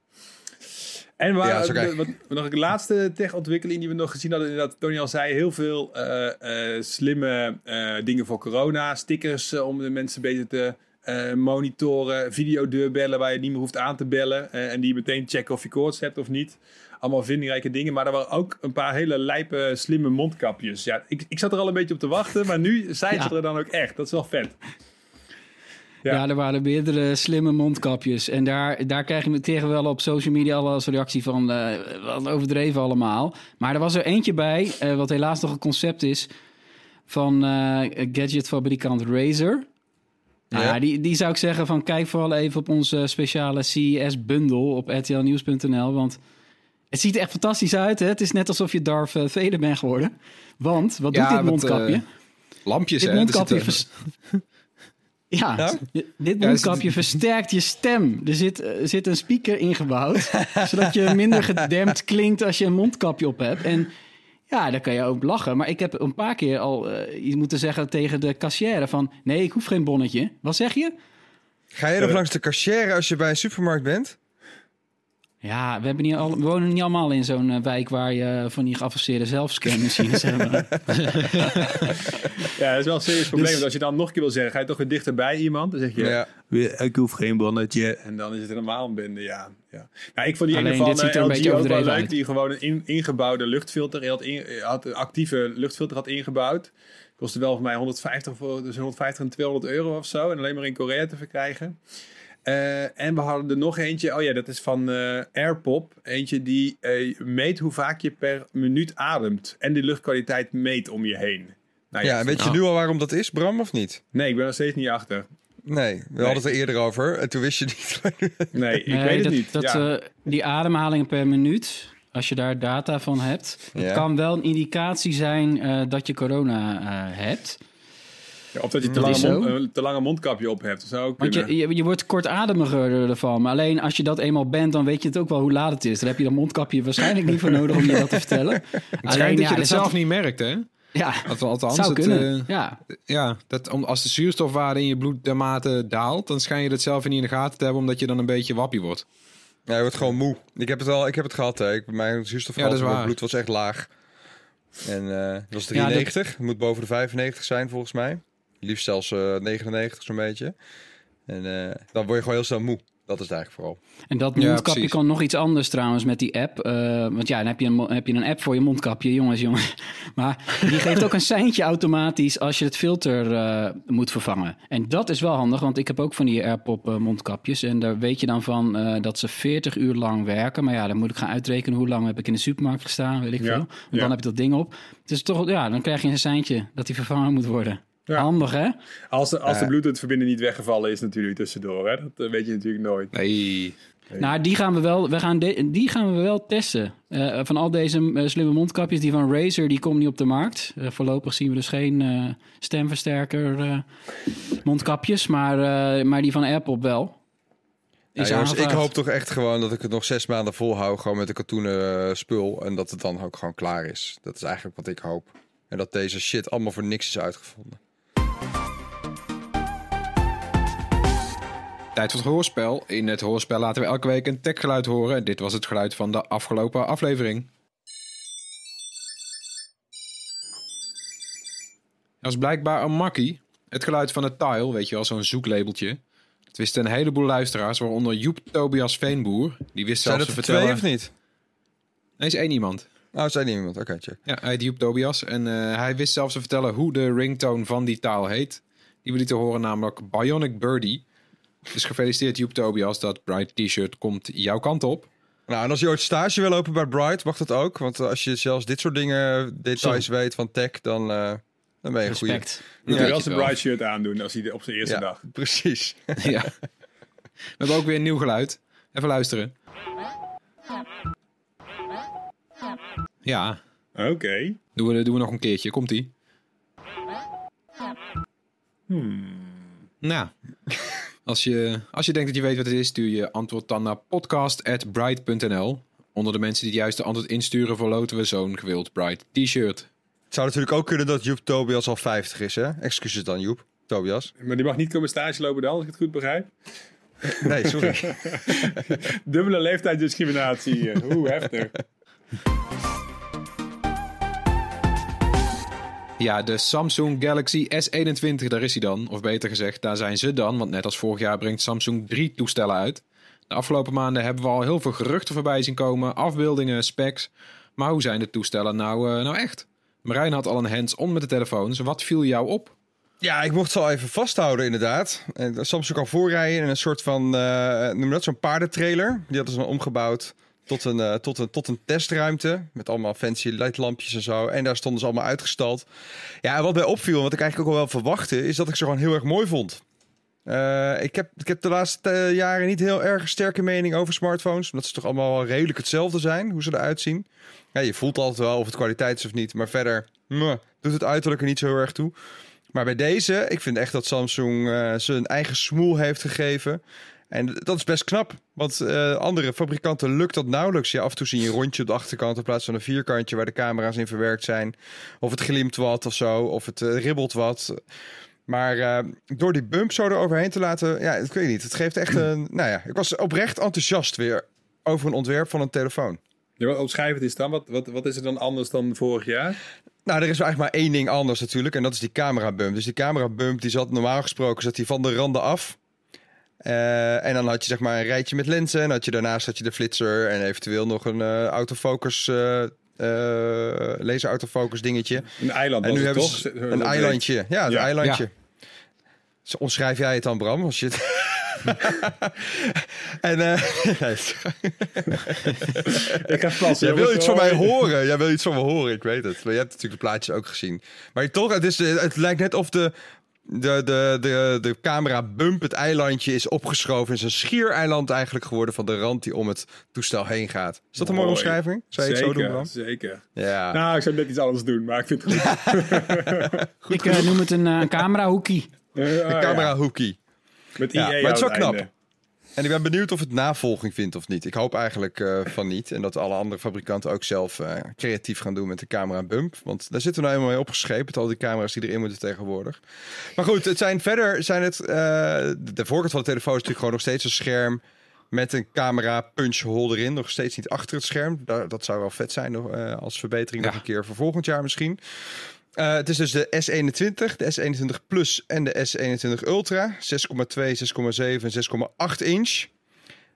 En waar, Ja, de- wat, nog een laatste tech-ontwikkeling die we nog gezien hadden. Inderdaad, Tony al zei, heel veel eh, eh, slimme eh, dingen voor corona. Stickers om de mensen beter te eh, monitoren. Videodeurbellen waar je niet meer hoeft aan te bellen. eh, en die meteen checken of je koorts hebt of niet. Allemaal vindingrijke dingen. Maar er waren ook een paar hele lijpe, slimme mondkapjes. Ja, ik, ik zat er al een beetje op te wachten. Maar nu zijn ze er dan ook echt. Dat is wel vet. Ja. Ja. er waren meerdere slimme mondkapjes. En daar, daar krijg je tegen wel op social media al als reactie van... eh, wat overdreven allemaal. Maar er was er eentje bij, wat helaas nog een concept is... van gadgetfabrikant Razer. Nou Ja. die, die zou ik zeggen van kijk vooral even op onze speciale CES-bundel op rtlnieuws.nl. Want het ziet er echt fantastisch uit. Hè? Het is net alsof je Darth eh, Vader bent geworden. Want, wat Ja, doet dit wat, mondkapje? eh, Lampjes, Dit hè? Mondkapje, ja, Ja? dit mondkapje versterkt je stem. Er zit, er zit een speaker ingebouwd, zodat je minder gedempt klinkt als je een mondkapje op hebt. En ja, daar kan je ook lachen. Maar ik heb een paar keer al eh, iets moeten zeggen tegen de kassière van... nee, ik hoef geen bonnetje. Wat zeg je? Ga je nog langs de cashier als je bij een supermarkt bent? Ja, we, hebben niet al, we wonen niet allemaal in zo'n eh, wijk waar je van die geavanceerde zelfscanmachines hebben. Ja, dat is wel een serieus probleem. Dus- als je dan nog een keer wil zeggen, ga je toch weer dichter bij iemand. Dan zeg je, Ja. "Weer, ik hoef geen bonnetje. En dan is het helemaal een bende, ja. ja. Nou, ik vond die Alleen van dit ziet er eh, een LG beetje ook wel leuk. uit. Die gewoon een in- ingebouwde luchtfilter hij had, in, had een actieve luchtfilter had ingebouwd. Kostte wel voor mij 150, voor, dus 150 en 200 euro of zo. En alleen maar in Korea te verkrijgen. Eh, en we hadden er nog eentje. Oh ja, dat is van eh Airpop. Eentje die eh, meet hoe vaak je per minuut ademt. En de luchtkwaliteit meet om je heen. Nou Ja, weet je nu al waarom dat is, Bram, of niet? Nee, ik ben er steeds niet achter. Nee, we hadden het er eerder over en toen wist je niet. Nee, ik Nee, weet het dat, niet. Dat, ja. eh, die ademhalingen per minuut, als je daar data van hebt... Ja. het kan wel een indicatie zijn eh, dat je corona eh, hebt. Ja, of dat je te, Dat lange mond, een te lange mondkapje op hebt. Dat zou ook Want je, je, je wordt kortademiger ervan. Maar alleen als je dat eenmaal bent, dan weet je het ook wel hoe laat het is. Daar heb je dat mondkapje waarschijnlijk niet voor nodig om je dat te vertellen. Het schijnt dat je het zelf niet merkt, hè? Ja, Alth- Althans, zou het, kunnen. eh, ja. ja, dat, om, als de zuurstofwaarde in je bloed dermate daalt, dan schijn je dat zelf niet in de gaten te hebben, omdat je dan een beetje wappie wordt. Ja, je wordt gewoon moe. Ik heb het al, ik heb het gehad. Hè. Ik, mijn Ja, dat is in mijn bloed was echt laag. En eh, het was Ja, dat- 93. Het moet boven de 95 zijn volgens mij. Liefst zelfs eh 99 zo'n beetje. En eh, dan word je gewoon heel snel moe. Dat is het eigenlijk vooral. En dat mondkapje kan nog iets anders trouwens met die app. Eh, want ja, dan heb je, een, heb je een app voor je mondkapje, jongens, jongens. Maar die geeft ook een seintje automatisch als je het filter eh, moet vervangen. En dat is wel handig, want ik heb ook van die AirPop eh, mondkapjes. En daar weet je dan van eh, dat ze 40 uur lang werken. Maar ja, dan moet ik gaan uitrekenen hoe lang heb ik in de supermarkt gestaan, weet ik Ja, veel. Want ja. dan heb je dat ding op. Dus toch, ja, dan krijg je een seintje dat die vervangen moet worden. Ja. Handig, hè? Als de, als de Eh. Bluetooth-verbinding niet weggevallen is natuurlijk tussendoor. Hè? Dat eh, weet je natuurlijk nooit. Nee. Nou, die gaan we wel, we gaan de- die gaan we wel testen. Eh, van al deze slimme mondkapjes, die van Razer, die komt niet op de markt. Eh, voorlopig zien we dus geen eh, stemversterker eh, mondkapjes, maar, eh, maar die van Apple wel. Ja, jongens, ik hoop toch echt gewoon dat ik het nog zes maanden volhoud. Gewoon met een katoenen spul. En dat het dan ook gewoon klaar is. Dat is eigenlijk wat ik hoop. En dat deze shit allemaal voor niks is uitgevonden. Tijd voor het hoorspel. In het hoorspel laten we elke week een techgeluid horen. Dit was het geluid van de afgelopen aflevering. Dat is blijkbaar een makkie. Het geluid van het tile, weet je wel, zo'n zoeklabeltje. Het wisten een heleboel luisteraars, waaronder Joep Tobias Veenboer. Die wist Zijn zelfs te er vertellen... twee of niet? Nee, is één iemand. Oh, zijn niet iemand. Oké, check. Ja, hij heet Joep Tobias. En eh, hij wist zelfs te vertellen hoe de ringtone van die taal heet. Die we lieten horen, namelijk Bionic Birdie. Dus gefeliciteerd Joep Tobias, dat Bright T-shirt komt jouw kant op. Nou, en als je ooit stage wil lopen bij Bright, mag dat ook. Want als je zelfs dit soort dingen, details weet van tech, dan, eh, dan ben je een goede. Respect. Moet Ja, hij wel zijn bright shirt aandoen als hij op zijn eerste Ja, dag. precies. ja. We hebben ook weer een nieuw geluid. Even luisteren. Ja, Oké. doen we, doen we nog een keertje. Komt-ie. Nou, als je, als je denkt dat je weet wat het is, stuur je antwoord dan naar podcast.bright.nl. Onder de mensen die het juiste antwoord insturen, verloten we zo'n gewild Bright t-shirt. Het zou natuurlijk ook kunnen dat Joep Tobias al 50 is, hè? Excuses dan, Joep. Tobias. Maar die mag niet komen stage lopen dan, als ik het goed begrijp. Nee, sorry. Dubbele leeftijdsdiscriminatie. Hoe heftig. Ja, de Samsung Galaxy S21, daar is hij dan. Of beter gezegd, daar zijn ze dan. Want net als vorig jaar brengt Samsung drie toestellen uit. De afgelopen maanden hebben we al heel veel geruchten voorbij zien komen. Afbeeldingen, specs. Maar hoe zijn de toestellen nou, eh, nou echt? Marijn had al een hands-on met de telefoons. Wat viel jou op? Ja, ik mocht ze al even vasthouden inderdaad. En Samsung kan voorrijden in een soort van, eh noem dat, zo'n paardentrailer. Die hadden ze dan omgebouwd tot een, eh, tot, een, tot een testruimte. Met allemaal fancy ledlampjes en zo. En daar stonden ze allemaal uitgestald. Ja, en wat mij opviel, wat ik eigenlijk ook al wel verwachtte... is dat ik ze gewoon heel erg mooi vond. Eh, ik, heb, ik heb de laatste jaren niet heel erg sterke mening over smartphones. Omdat ze toch allemaal redelijk hetzelfde zijn, hoe ze eruit zien. Ja, je voelt altijd wel of het kwaliteit is of niet. Maar verder doet het uiterlijk er niet zo heel erg toe. Maar bij deze, ik vind echt dat Samsung eh ze eigen smoel heeft gegeven. En dat is best knap. Want eh, andere fabrikanten lukt dat nauwelijks. Ja, af en toe zie je een rondje op de achterkant in plaats van een vierkantje waar de camera's in verwerkt zijn. Of het glimt wat of zo. Of het eh, ribbelt wat. Maar eh, door die bump zo eroverheen te laten, ja, ik weet niet. Het geeft echt een. Nou ja, ik was oprecht enthousiast weer over een ontwerp van een telefoon. Ja, wat omschrijf het eens dan. Wat, wat, wat is er dan anders dan vorig jaar? Nou, er is eigenlijk maar één ding anders natuurlijk. En dat is die camera bump. Dus die camera bump die zat normaal gesproken zat die van de randen af. Eh, en dan had je zeg maar een rijtje met lenzen. En had je daarnaast had je de flitser en eventueel nog een eh, autofocus, eh laser autofocus dingetje. Een eiland En nu hebben toch? ze een eilandje. Ja, een Ja. eilandje. Zo omschrijf jij het dan, Bram? Als je het... en eh, Ik plassen. jij wil iets van mij horen. Jij wil iets van me horen, ik weet het. Maar je hebt natuurlijk de plaatjes ook gezien. Maar toch, het, is, het lijkt net of de, de, de, de, de camera bump, het eilandje, is opgeschoven. is een schiereiland eigenlijk geworden van de rand die om het toestel heen gaat. Is dat een mooie Mooi. omschrijving? Zou je het zo Zeker, doen, Bram? Zeker. Ja. Nou, ik zou net iets anders doen, maar ik vind het goed. ik eh, noem het een eh, camera hoekie. Ah, camera ja. hoekie. Met Ja, IE maar het is wel knap. En ik ben benieuwd of het navolging vindt of niet. Ik hoop eigenlijk eh, van niet. En dat alle andere fabrikanten ook zelf eh, creatief gaan doen met de camera bump. Want daar zitten we nou helemaal mee opgescheept. Met al die camera's die erin moeten tegenwoordig. Maar goed, het zijn verder zijn het... eh, de voorkant van de telefoon is natuurlijk gewoon nog steeds een scherm... Met een camera punch hole erin. Nog steeds niet achter het scherm. Da- Dat zou wel vet zijn als verbetering Ja. nog een keer voor volgend jaar misschien. Eh, het is dus de S21, de S21 Plus en de S21 Ultra. 6,2, 6,7 en 6,8 inch.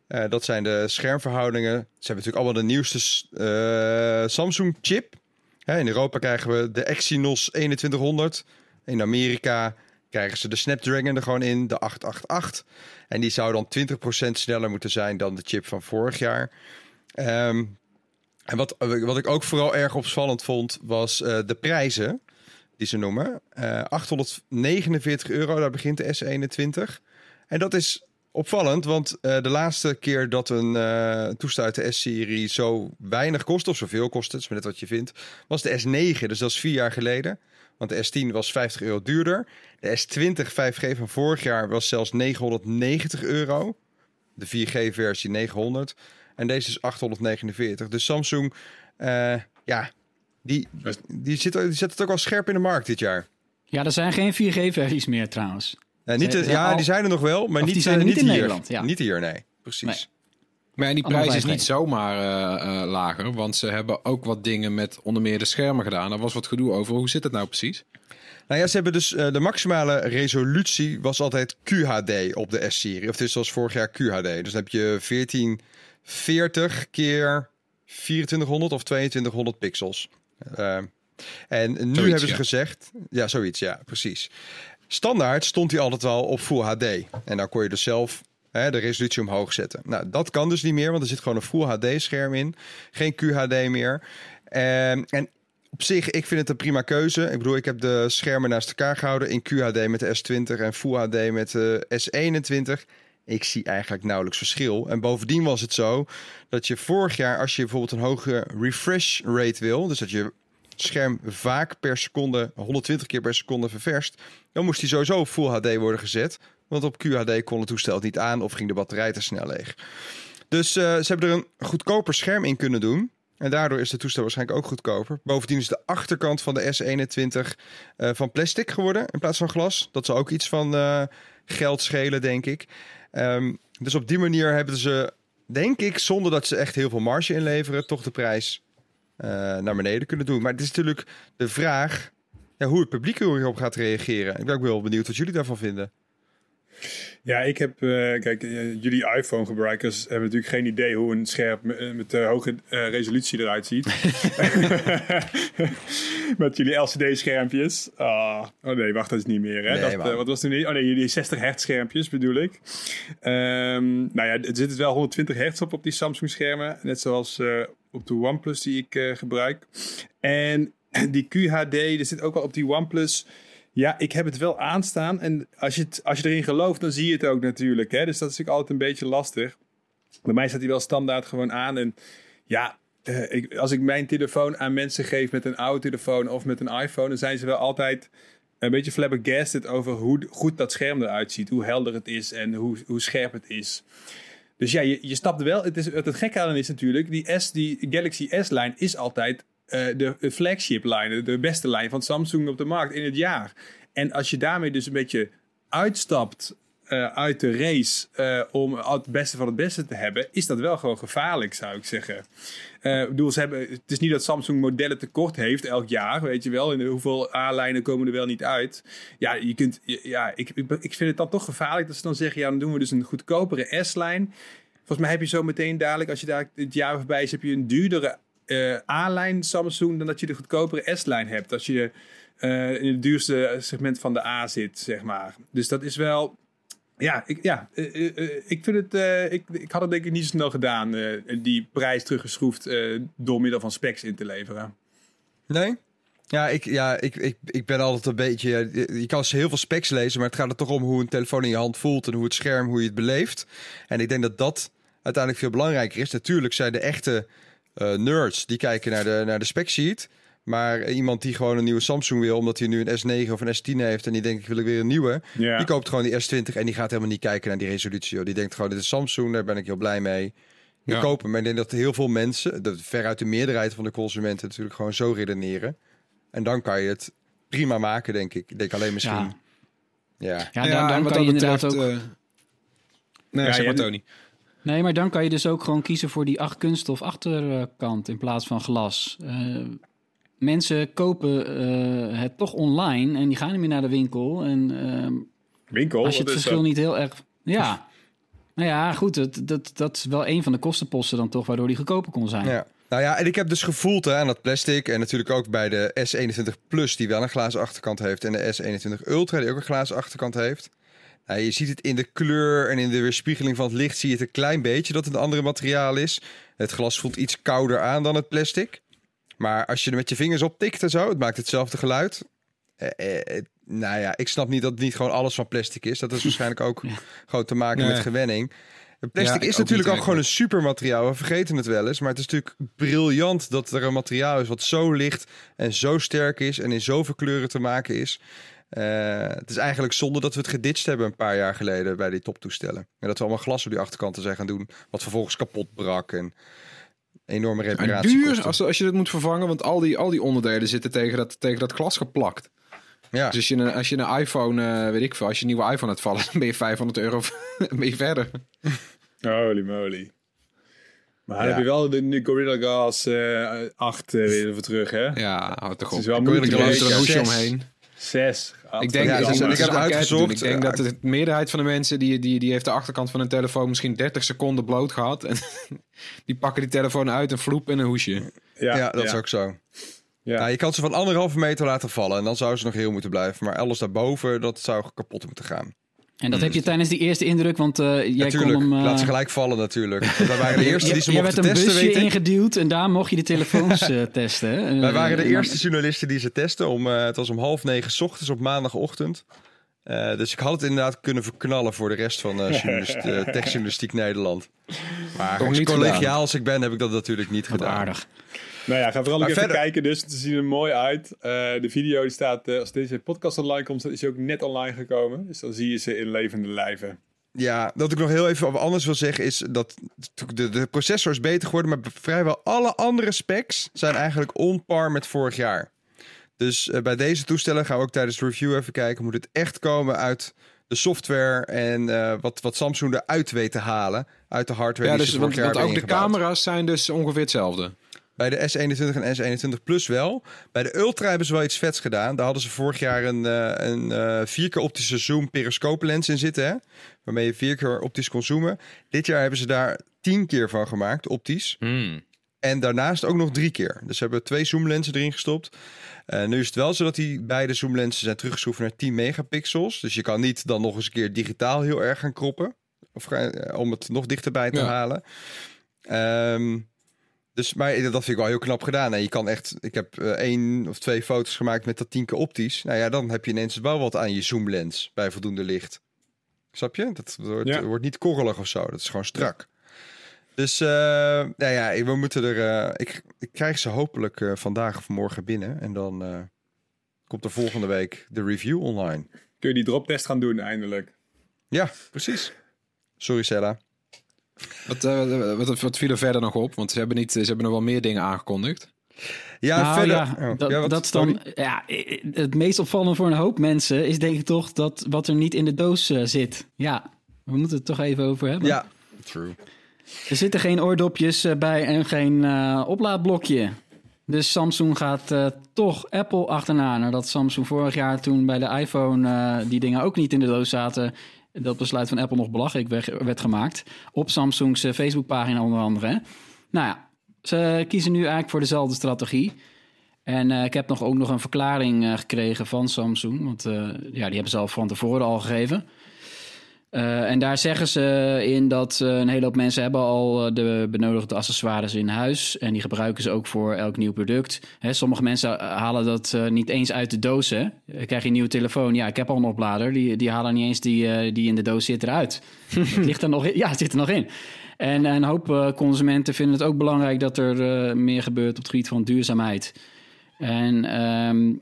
Eh, dat zijn de schermverhoudingen. Ze hebben natuurlijk allemaal de nieuwste eh, Samsung chip. Hè, in Europa krijgen we de Exynos 2100. In Amerika krijgen ze de Snapdragon er gewoon in, de 888. En die zou dan 20% sneller moeten zijn dan de chip van vorig jaar. Ehm, en wat, wat ik ook vooral erg opvallend vond, was de prijzen die ze noemen. Eh 849 euro, daar begint de S21. En dat is opvallend, want eh, de laatste keer dat een eh, toestel uit de S-serie zo weinig kost, of zoveel kost, het is maar net wat je vindt, was de S9. Dus dat is vier jaar geleden. Want de S10 was 50 euro duurder. De S20 5G van vorig jaar was zelfs 990 euro. De 4G-versie 900. En deze is 849. Dus Samsung, eh, ja, die, die, zit, die zet het ook wel scherp in de markt dit jaar. Ja, er zijn geen 4G-versies meer trouwens. Eh, niet, de- ja, al- die zijn er nog wel, maar Of niet, die zijn er eh, niet in hier. Nederland, ja. Niet hier, nee. Precies. Nee. Maar ja, die prijs is 5G. niet zomaar eh, eh, lager, want ze hebben ook wat dingen met onder meer de schermen gedaan. Er was wat gedoe over. Hoe zit het nou precies? Nou ja, ze hebben dus de maximale resolutie was altijd QHD op de S-serie. Of dit was vorig jaar QHD. Dus dan heb je 1440 keer 2400 of 2200 pixels. Eh, en nu hebben ze ja. gezegd, ja, zoiets, ja, precies. Standaard stond hij altijd wel op Full HD. En dan kon je dus zelf hè, de resolutie omhoog zetten. Nou, dat kan dus niet meer, want er zit gewoon een Full HD-scherm in. Geen QHD meer. Ehm, en op zich, ik vind het een prima keuze. Ik bedoel, ik heb de schermen naast elkaar gehouden in QHD met de S20 en Full HD met de S21. Ik zie eigenlijk nauwelijks verschil. En bovendien was het zo dat je vorig jaar, als je bijvoorbeeld een hoge refresh rate wil, dus dat je scherm vaak per seconde, 120 keer per seconde ververst, dan moest die sowieso Full HD worden gezet. Want op QHD kon het toestel het niet aan of ging de batterij te snel leeg. Dus eh, ze hebben er een goedkoper scherm in kunnen doen. En daardoor is de toestel waarschijnlijk ook goedkoper. Bovendien is de achterkant van de S21 eh, van plastic geworden in plaats van glas. Dat zal ook iets van eh, geld schelen, denk ik. Ehm, dus op die manier hebben ze, denk ik, zonder dat ze echt heel veel marge inleveren, toch de prijs eh, naar beneden kunnen doen. Maar het is natuurlijk de vraag ja, hoe het publiek hierop gaat reageren. Ik ben ook wel benieuwd wat jullie daarvan vinden. Ja, ik heb, eh, kijk, eh, jullie iPhone-gebruikers hebben natuurlijk geen idee hoe een scherm met, met eh, hoge eh, resolutie eruit ziet. met jullie LCD-schermpjes. Ah, oh nee, wacht, dat is niet meer. Hè? Nee, dat, eh, wat was toen niet? Oh nee, jullie 60 hertz schermpjes bedoel ik. Ehm, nou ja, er zit wel 120 hertz op op die Samsung-schermen. Net zoals eh, op de OnePlus die ik eh, gebruik. En die QHD, er zit ook wel op die OnePlus. Ja, ik heb het wel aanstaan. En als je, als je erin gelooft, dan zie je het ook natuurlijk. Hè? Dus dat is natuurlijk altijd een beetje lastig. Bij mij staat hij wel standaard gewoon aan. En ja, eh, als ik mijn telefoon aan mensen geef met een oude telefoon of met een iPhone, dan zijn ze wel altijd een beetje flabbergasted over hoe goed dat scherm eruit ziet. Hoe helder het is en hoe, hoe scherp het is. Dus ja, je, je snapt wel. Het, is, het, gekke aan is natuurlijk, die, S, die Galaxy S-lijn is altijd de, de flagship lijn, de beste lijn van Samsung op de markt in het jaar. En als je daarmee dus een beetje uitstapt eh, uit de race eh, om het beste van het beste te hebben, is dat wel gewoon gevaarlijk, zou ik zeggen. Eh, ik bedoel, ze hebben, het is niet dat Samsung modellen tekort heeft elk jaar, weet je wel. En hoeveel A-lijnen komen er wel niet uit. Ja, je kunt, ja ik, ik, ik vind het dan toch gevaarlijk dat ze dan zeggen, ja, dan doen we dus een goedkopere S-lijn. Volgens mij heb je zo meteen dadelijk, als je daar het jaar voorbij is, heb je een duurdere eh, A-lijn Samsung dan dat je de goedkopere S-lijn hebt. Als je eh, in het duurste segment van de A zit, zeg maar. Dus dat is wel. Ja, ik, ja, eh, ik vind het. ik, ik had het denk ik niet zo snel gedaan, die prijs teruggeschroefd door middel van specs in te leveren. Nee? Ja, ik, ja ik, ik, ik ben altijd een beetje... Je je kan heel veel specs lezen, maar het gaat er toch om hoe een telefoon in je hand voelt... en hoe het scherm, hoe je het beleeft. En ik denk dat dat uiteindelijk veel belangrijker is. Natuurlijk zijn de echte eh, nerds, die kijken naar de, naar de spec sheet... Maar iemand die gewoon een nieuwe Samsung wil, omdat hij nu een S9 of een S10 heeft en die denkt ik wil ik weer een nieuwe, Ja. die koopt gewoon die S20 en die gaat helemaal niet kijken naar die resolutie. joh. Die denkt gewoon dit is Samsung, daar ben ik heel blij mee. Ik Ja. koop hem. Maar ik denk dat heel veel mensen, dat veruit de meerderheid van de consumenten natuurlijk gewoon zo redeneren. En dan kan je het prima maken, denk ik. Ik denk alleen misschien. Ja. Ja. Dan, en dan wat kan je dat inderdaad betreft, ook... eh, nee, Ja, zeg maar ja, Tony. Nee, maar dan kan je dus ook gewoon kiezen voor die acht kunststof achterkant in plaats van glas. Eh, mensen kopen eh, het toch online en die gaan niet meer naar de winkel. En ehm, Winkel, als je het verschil dat? niet heel erg... Ja, nou ja, goed, dat, dat, dat is wel een van de kostenposten dan toch, waardoor die goedkoper kon zijn. ja. Nou ja, en ik heb dus gevoeld hè, aan dat plastic. En natuurlijk ook bij de S21 Plus, die wel een glazen achterkant heeft. En de S21 Ultra, die ook een glazen achterkant heeft. Nou, je ziet het in de kleur en in de weerspiegeling van het licht. Zie je het een klein beetje dat het een ander materiaal is. Het glas voelt iets kouder aan dan het plastic. Maar als je er met je vingers op tikt en zo, het maakt hetzelfde geluid. Eh, eh, nou ja, ik snap niet dat niet gewoon alles van plastic is. Dat is waarschijnlijk ook gewoon te maken Nee. met gewenning. Het Plastic Ja, is ook natuurlijk ook gewoon een supermateriaal. We vergeten het wel eens. Maar het is natuurlijk briljant dat er een materiaal is wat zo licht en zo sterk is en in zoveel kleuren te maken is. Eh, het is eigenlijk zonde dat we het geditcht hebben een paar jaar geleden bij die toptoestellen. En dat we allemaal glas op die achterkanten zijn gaan doen, wat vervolgens kapot brak en enorme En reparatie duur als, als je dat moet vervangen, want al die, al die onderdelen zitten tegen dat, tegen dat glas geplakt. Ja. Dus als je een, als je een iPhone, eh, weet ik veel, als je een nieuwe iPhone hebt vallen, dan ben je 500 euro ben je verder. Holy moly. Maar dan heb je wel de nu Gorilla Glass eh 8 eh, weer even terug, hè? Ja, houd toch Het op. is wel moeilijk er een hoesje omheen. 6. Ik denk, Ja, ik heb uitgezocht, Ik denk eh, dat de meerderheid van de mensen die, die, die heeft de achterkant van een telefoon misschien 30 seconden bloot gehad. En die pakken die telefoon uit en vloep in een hoesje. Ja, dat is ook zo. Ja. Nou, je kan ze van anderhalve meter laten vallen en dan zou ze nog heel moeten blijven. Maar alles daarboven, dat zou kapot moeten gaan. En dat heb je tijdens die eerste indruk, want eh, jij natuurlijk, kon hem... eh, laat ze gelijk vallen natuurlijk. Want wij waren de eerste je- die ze jij mochten werd een testen, busje ingeduwd en daar mocht je de telefoons eh, testen. Wij waren de eerste journalisten die ze testen. Om, het was om half negen ochtends op maandagochtend. Dus ik had het inderdaad kunnen verknallen voor de rest van journalist, techjournalistiek Nederland. Maar collegiaal als ik ben, heb ik dat natuurlijk niet Wat gedaan. aardig. Nou ja, ga vooral Maar even verder- kijken. Dus het ziet er mooi uit. Eh, de video die staat, eh, als deze podcast online komt, is hij ook net online gekomen. Dus dan zie je ze in levende lijven. Ja, wat ik nog heel even over anders wil zeggen is dat de, de processor is beter geworden, maar vrijwel alle andere specs zijn eigenlijk on par met vorig jaar. Dus eh, bij deze toestellen gaan we ook tijdens de review even kijken. Moet het echt komen uit de software en eh, wat, wat Samsung eruit weet te halen uit de hardware Ja, die dus, ze want, vorig jaar want ook de camera's zijn dus ongeveer hetzelfde. Bij de S21 en S21 Plus wel. Bij de Ultra hebben ze wel iets vets gedaan. Daar hadden ze vorig jaar een, eh, een eh, vier keer optische zoom periscope lens in zitten. Hè? Waarmee je vier keer optisch kon zoomen. Dit jaar hebben ze daar tien keer van gemaakt, optisch. Hmm. En daarnaast ook nog drie keer. Dus ze hebben twee zoomlenzen erin gestopt. Eh, nu is het wel zo dat die beide zoomlenzen zijn teruggeschroefd naar 10 megapixels. Dus je kan niet dan nog eens een keer digitaal heel erg gaan kroppen. Of om het nog dichterbij te Ja. halen. Ehm, dus, maar dat vind ik wel heel knap gedaan. En je kan echt, ik heb eh, één of twee foto's gemaakt met dat 10 keer optisch. Nou ja, dan heb je ineens wel wat aan je zoomlens bij voldoende licht. Snap je? Dat wordt, Ja. wordt niet korrelig of zo. Dat is gewoon strak. Dus eh, nou ja, we moeten er. eh, ik, ik krijg ze hopelijk vandaag of morgen binnen. En dan komt er volgende week de review online. Kun je die droptest gaan doen eindelijk? Ja, precies. Sorry, Sella. Wat, eh, wat, wat viel er verder nog op? Want ze hebben, niet, ze hebben nog wel meer dingen aangekondigd. Ja, Nou verder. ja, oh, dat, ja, wat- dat is dan, ja, het meest opvallende voor een hoop mensen is denk ik toch dat wat er niet in de doos eh, zit. Ja, we moeten het toch even over hebben. Ja, true. Er zitten geen oordopjes eh, bij en geen eh, oplaadblokje. Dus Samsung gaat eh, toch Apple achterna. Nadat Samsung vorig jaar toen bij de iPhone eh, die dingen ook niet in de doos zaten. Dat besluit van Apple nog belachelijk werd, gemaakt. Op Samsung's eh, Facebookpagina onder andere. Nou ja, ze kiezen nu eigenlijk voor dezelfde strategie. En eh, ik heb nog ook nog een verklaring eh, gekregen van Samsung. Want ja, die hebben ze al van tevoren al gegeven. Eh, en daar zeggen ze in dat eh, een hele hoop mensen hebben al eh, de benodigde accessoires in huis. En die gebruiken ze ook voor elk nieuw product. Hè, sommige mensen halen dat niet eens uit de doos. Hè. Eh, Krijg je een nieuwe telefoon? Ja, ik heb al een oplader. Die, die halen niet eens die, die in de doos zit eruit. het ligt er nog in. Ja, het zit er nog in. En een hoop consumenten vinden het ook belangrijk dat er meer gebeurt op het gebied van duurzaamheid. En ehm,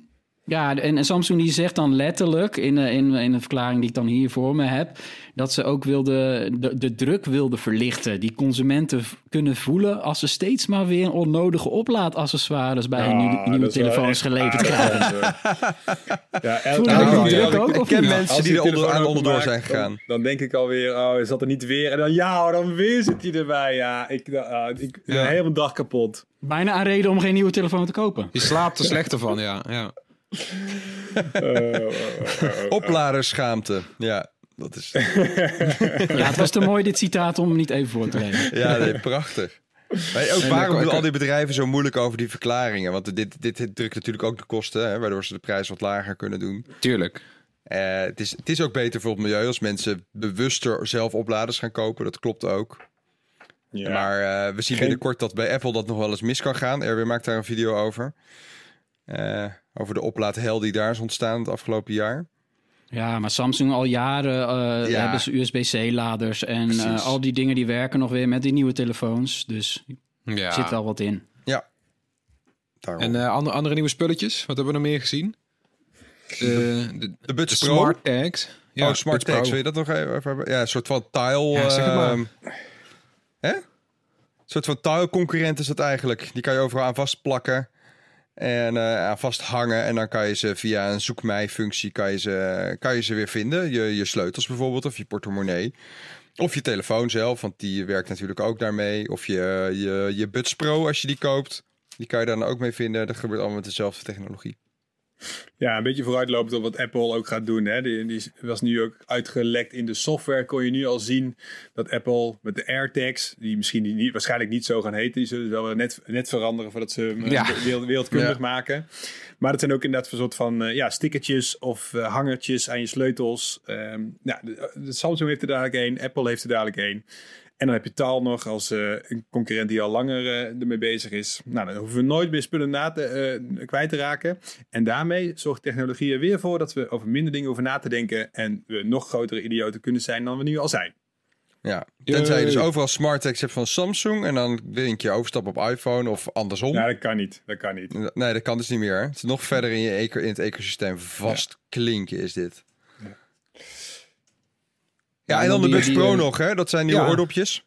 ja, en, en Samsung die zegt dan letterlijk in, eh, in, in een verklaring die ik dan hier voor me heb, dat ze ook wilde, de, de druk wilde verlichten. Die consumenten kunnen voelen als ze steeds maar weer onnodige oplaadaccessoires bij hun nieuwe, dat is telefoons geleverd krijgen. Ja, Voel die druk ook, ik- ken niet? mensen als die die er onder, telefoon aan onderdoor zijn gegaan. Dan, dan denk ik alweer, oh, zat er niet weer. En dan, ja, dan weer zit hij erbij. Ja, ik, uh, ik Ja. helemaal dag kapot. Bijna een reden om geen nieuwe telefoon te kopen. Je slaapt er slechter van, ja. ja. Opladerschaamte. Ja, dat is. Ja, het was te mooi dit citaat om niet even voor te lezen. Ja, nee, prachtig. Maar ook waarom doen al die bedrijven zo moeilijk over die verklaringen? Want dit, dit, dit drukt natuurlijk ook de kosten, hè, waardoor ze de prijs wat lager kunnen doen. Tuurlijk. Eh, het, is, het is ook beter voor het milieu als mensen bewuster zelf opladers gaan kopen. Dat klopt ook. Ja. Maar eh, we zien Geen- binnenkort dat bij Apple dat nog wel eens mis kan gaan. Erwin maakt daar een video over. Eh, over de oplaadhel die daar is ontstaan het afgelopen jaar. Ja, maar Samsung al jaren eh, Ja. hebben ze USB-C-laders en eh, al die dingen die werken nog weer met die nieuwe telefoons. Dus Ja. er zit wel wat in. Daarom. En eh, andere, andere nieuwe spulletjes? Wat hebben we nog meer gezien? Eh, de, de de Buds Pro. smart tags. oh, Smart Buds Pro. Tags. Wil je dat nog even hebben? Ja, een soort van tile... Ja, zeg het maar. ehm, hè? Een soort van tile-concurrent is dat eigenlijk. Die kan je overal aan vastplakken. En eh, aan vasthangen. En dan kan je ze via een zoek mij-functie kan je ze, kan je ze weer vinden. Je, je sleutels bijvoorbeeld, of je portemonnee. Of je telefoon zelf, want die werkt natuurlijk ook daarmee. Of je, je, je Buds Pro als je die koopt. Die kan je dan ook mee vinden. Dat gebeurt allemaal met dezelfde technologie. Ja, een beetje vooruitlopend op wat Apple ook gaat doen. Hè. Die, die was nu ook uitgelekt in de software. Kon je nu al zien dat Apple met de AirTags, die misschien niet, waarschijnlijk niet zo gaan heten, die zullen wel net, net veranderen voordat ze hem eh, Ja. wereld- wereldkundig Ja. maken. Maar dat zijn ook inderdaad een soort van eh, ja, stickertjes of eh, hangertjes aan je sleutels. Ehm, nou, de, de Samsung heeft er dadelijk één, Apple heeft er dadelijk één. En dan heb je Taal nog als eh, een concurrent die al langer eh, ermee bezig is. Nou, dan hoeven we nooit meer spullen na te, eh, kwijt te raken. En daarmee zorgt technologie er weer voor dat we over minder dingen hoeven na te denken. En we nog grotere idioten kunnen zijn dan we nu al zijn. Ja, tenzij je dus overal smart tags hebt van Samsung en dan denk je overstap op iPhone of andersom. Nou, dat kan niet. Dat kan niet. Nee, dat kan dus niet meer. hè. Het is nog verder in, je eco- in het ecosysteem vastklinken is dit. Ja, en dan de Buds Pro nog, hè? Dat zijn nieuwe ja. oordopjes.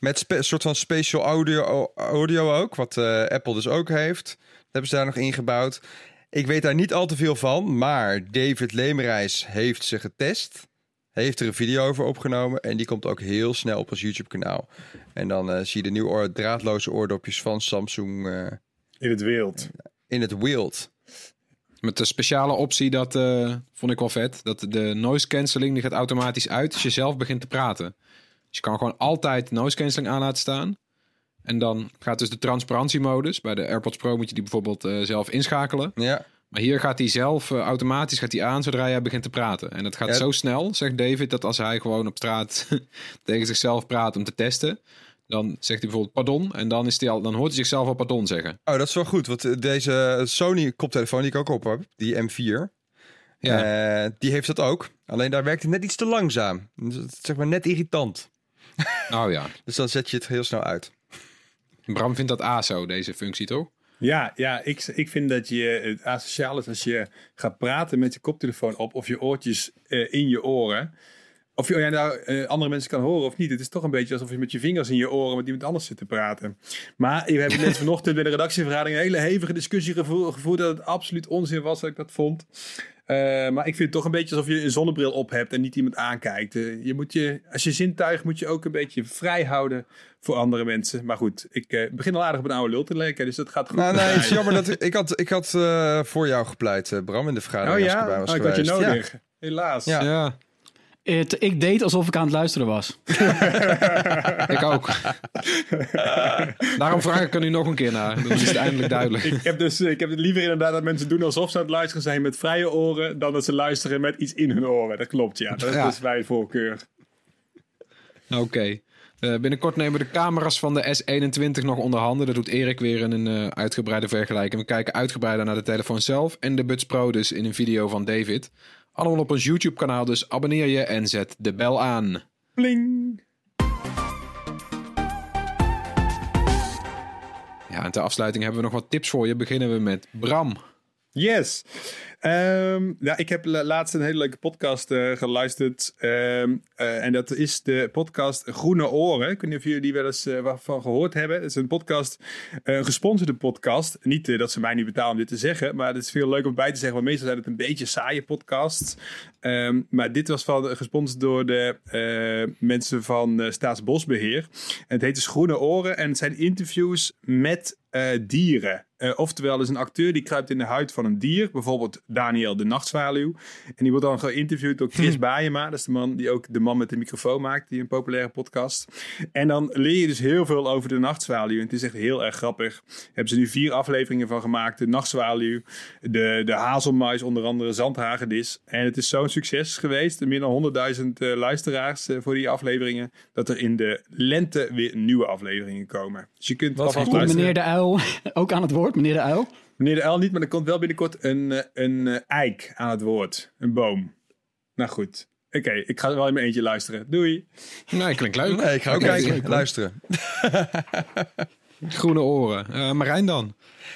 Met een soort van special audio, audio ook, wat eh, Apple dus ook heeft. Dat hebben ze daar nog ingebouwd. Ik weet daar niet al te veel van, maar David Leemreis heeft ze getest. heeft er een video over opgenomen. En die komt ook heel snel op ons YouTube-kanaal. En dan eh, zie je de nieuwe oor- draadloze oordopjes van Samsung eh, In het wild. in het wild. Met de speciale optie, dat eh, vond ik wel vet. Dat de noise cancelling die gaat automatisch uit als je zelf begint te praten. Dus je kan gewoon altijd noise cancelling aan laten staan. En dan gaat dus de transparantiemodus. Bij de AirPods Pro moet je die bijvoorbeeld eh, zelf inschakelen. Ja, Maar hier gaat hij zelf eh, automatisch gaat hij aan zodra jij begint te praten. En het gaat Ja. zo snel, zegt David, dat als hij gewoon op straat tegen zichzelf praat om te testen, dan zegt hij bijvoorbeeld pardon. En dan, is hij al, dan hoort hij zichzelf al pardon zeggen. oh, dat is wel goed. Want eh, deze Sony koptelefoon die ik ook op heb, die M4, Ja. eh, die heeft dat ook. Alleen daar werkt het net iets te langzaam. Dus het is zeg maar net irritant. Oh ja. Dus dan zet je het heel snel uit. Bram vindt dat ASO, deze functie toch? Ja, ja ik, ik vind dat je het asociaal is als je gaat praten met je koptelefoon op of je oortjes eh, in je oren. Of je ja, nou, eh, andere mensen kan horen of niet. Het is toch een beetje alsof je met je vingers in je oren met iemand anders zit te praten. Maar we hebben net vanochtend bij de redactievergadering een hele hevige discussie gevo- gevoerd dat het absoluut onzin was dat ik dat vond. Eh, maar ik vind het toch een beetje alsof je een zonnebril op hebt en niet iemand aankijkt. Eh, je moet je, als je zintuig moet je ook een beetje vrij houden voor andere mensen. Maar goed, ik begin al aardig op een oude lul te lijken, dus dat gaat goed. Nou, nee, het is jammer dat ik, ik had, ik had voor jou gepleit, Bram, in de Oh vergadering. als ik erbij ja, was oh, ik had je. Ja. nodig. Helaas. Ja. Ja, Het, ik deed alsof ik aan het luisteren was. ik ook. Daarom vraag ik er nu nog een keer naar. Dan is het eindelijk duidelijk. Ik heb, dus, ik heb het liever inderdaad dat mensen doen alsof ze aan het luisteren zijn met vrije oren, dan dat ze luisteren met iets in hun oren. Dat klopt, ja. Dat, Ja. dat is mijn voorkeur. Oké. Eh, binnenkort nemen we de camera's van de S21 nog onder handen. Dat doet Erik weer in een eh, uitgebreide vergelijking. We kijken uitgebreider naar de telefoon zelf en de Buds Pro dus in een video van David. Allemaal op ons YouTube kanaal, dus abonneer je en zet de bel aan. Pling. Ja, en ter afsluiting hebben we nog wat tips voor je. Beginnen we met Bram. Yes. Ehm, ja, ik heb la- laatst een hele leuke podcast eh, geluisterd. Ehm, eh, en dat is de podcast Groene Oren. Ik weet niet of jullie die wel eens eh, van gehoord hebben. Het is een podcast, een gesponsorde podcast. Niet dat ze mij niet betalen om dit te zeggen. Maar het is veel leuk om bij te zeggen. Want meestal zijn het een beetje saaie podcasts. Ehm, maar dit was van, gesponsord door de mensen van eh, Staatsbosbeheer. En het heet dus Groene Oren. En het zijn interviews met dieren. Eh, oftewel, is een acteur die kruipt in de huid van een dier. Bijvoorbeeld Daniel de Nachtzwaluw. En die wordt dan geïnterviewd door Chris Baayema. Dat is de man die ook de man met de microfoon maakt. Die een populaire podcast. En dan leer je dus heel veel over de nachtzwaluw. En het is echt heel erg grappig. Hebben ze nu vier afleveringen van gemaakt. De nachtzwaluw, de, de hazelmuis, onder andere zandhagedis. En het is zo'n succes geweest. Meer dan 100.000 eh, luisteraars eh, voor die afleveringen. Dat er in de lente weer nieuwe afleveringen komen. Dus je kunt Wat alvast goed, meneer de Uil ook aan het woord, meneer de Uil? Meneer de L niet, maar er komt wel binnenkort een, eh, een eh, eik aan het woord. Een boom. Nou goed. Oké, ik ga wel in mijn eentje luisteren. Doei. Nee, klinkt leuk. Nee, ik ga ook kijken, hoor. luisteren. Groene oren. Eh, Marijn dan?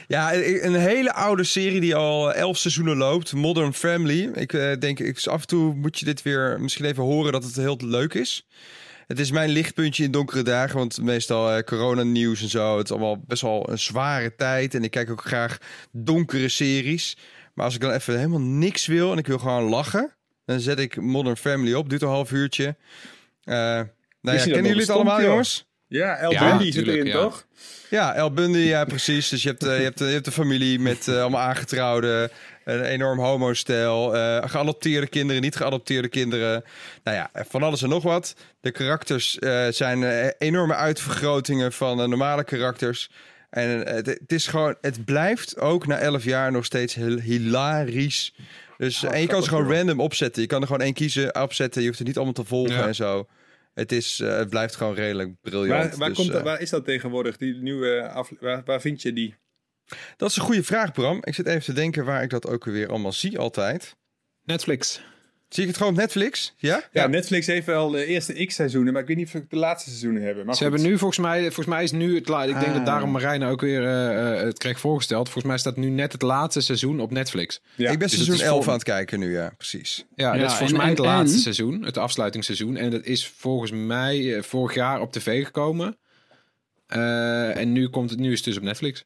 Ja, een hele oude serie die al elf seizoenen loopt. Modern Family. Ik eh, denk, ik, af en toe moet je dit weer misschien even horen dat het heel leuk is. Het is mijn lichtpuntje in donkere dagen, want meestal eh, coronanieuws en zo. Het is allemaal best wel een zware tijd. En ik kijk ook graag donkere series. Maar als ik dan even helemaal niks wil en ik wil gewoon lachen, dan zet ik Modern Family op. Duurt een half uurtje. Eh nou ja, kennen jullie het allemaal, joh? jongens? Ja, El Ja, Bundy zit erin, ja. toch? Ja, El Bundy, ja precies. Dus je hebt, eh, je hebt, je hebt een familie met allemaal aangetrouwden, een enorm homostijl, eh geadopteerde kinderen, niet geadopteerde kinderen. Nou ja, van alles en nog wat. De karakters eh, zijn eh, enorme uitvergrotingen van normale karakters. En het, het is gewoon, het blijft ook na elf jaar nog steeds heel hilarisch. Dus, en je kan ze gewoon random opzetten. Je kan er gewoon één kiezen, opzetten. Je hoeft het niet allemaal te volgen Ja. en zo. Het, is, eh, het blijft gewoon redelijk briljant. Waar, waar, Dus, komt dat, waar is dat tegenwoordig, die nieuwe waar, waar vind je die? Dat is een goede vraag, Bram. Ik zit even te denken waar ik dat ook weer allemaal zie altijd. Netflix. Zie ik het gewoon op Netflix? Ja? Ja, Netflix heeft wel de eerste X-seizoenen, maar ik weet niet of ik de laatste seizoenen hebben. Maar Ze goed. hebben nu volgens mij, volgens mij is nu het la- Ik denk Ah. dat daarom Marijn ook weer eh, eh, het kreeg voorgesteld. Volgens mij staat nu net het laatste seizoen op Netflix. Ja. ik ben dus seizoen het is 11 voor- aan het kijken nu, ja, precies. Ja, Ja, dat is volgens en- mij het en- laatste en- seizoen, het afsluitingsseizoen. En dat is volgens mij eh, vorig jaar op tv gekomen. Eh, en nu, komt het, nu is het dus op Netflix.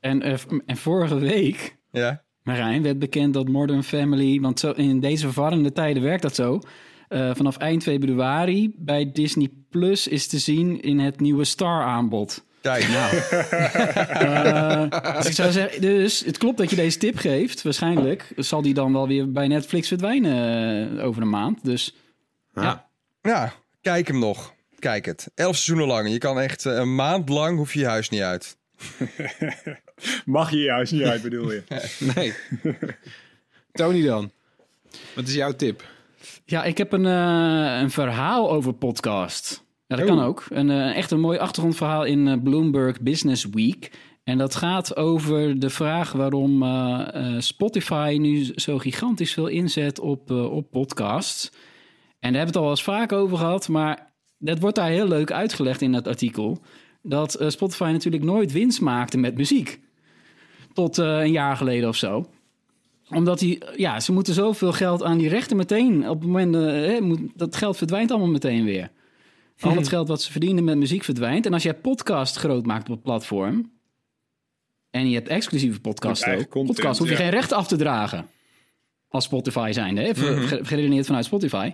En, eh, en vorige week, Ja? Marijn, werd bekend dat Modern Family... want zo, in deze verwarrende tijden werkt dat zo... eh, vanaf eind februari bij Disney Plus is te zien in het nieuwe Star aanbod. Kijk, nou. Eh, dus ik zou zeggen, dus het klopt dat je deze tip geeft. Waarschijnlijk zal die dan wel weer bij Netflix verdwijnen over een maand. Dus ja. Ja, kijk hem nog. Kijk het. Elf seizoenen lang. Je kan echt een maand lang hoef je je huis niet uit. Mag je je huis niet uit, bedoel je? Nee. Tony dan. Wat is jouw tip? Ja, ik heb een, eh, een verhaal over podcast. Ja, dat kan Oh. ook. Een, eh, echt een mooi achtergrondverhaal in eh, Bloomberg Business Week. En dat gaat over de vraag waarom eh, eh, Spotify nu zo gigantisch veel inzet op, eh, op podcasts. En daar hebben we het al wel eens vaak over gehad, maar dat wordt daar heel leuk uitgelegd in dat artikel. Dat eh, Spotify natuurlijk nooit winst maakte met muziek. Tot eh, een jaar geleden of zo omdat die, ja, ze moeten zoveel geld aan die rechten meteen. Op het moment eh, moet, dat geld verdwijnt allemaal meteen weer. Al het geld wat ze verdienen met muziek verdwijnt. En als jij podcast groot maakt op het platform. en je hebt exclusieve podcast eigen ook. content, podcast hoef je ja. geen rechten af te dragen. Als Spotify zijnde. Hè? Ge- Geredeneerd vanuit Spotify.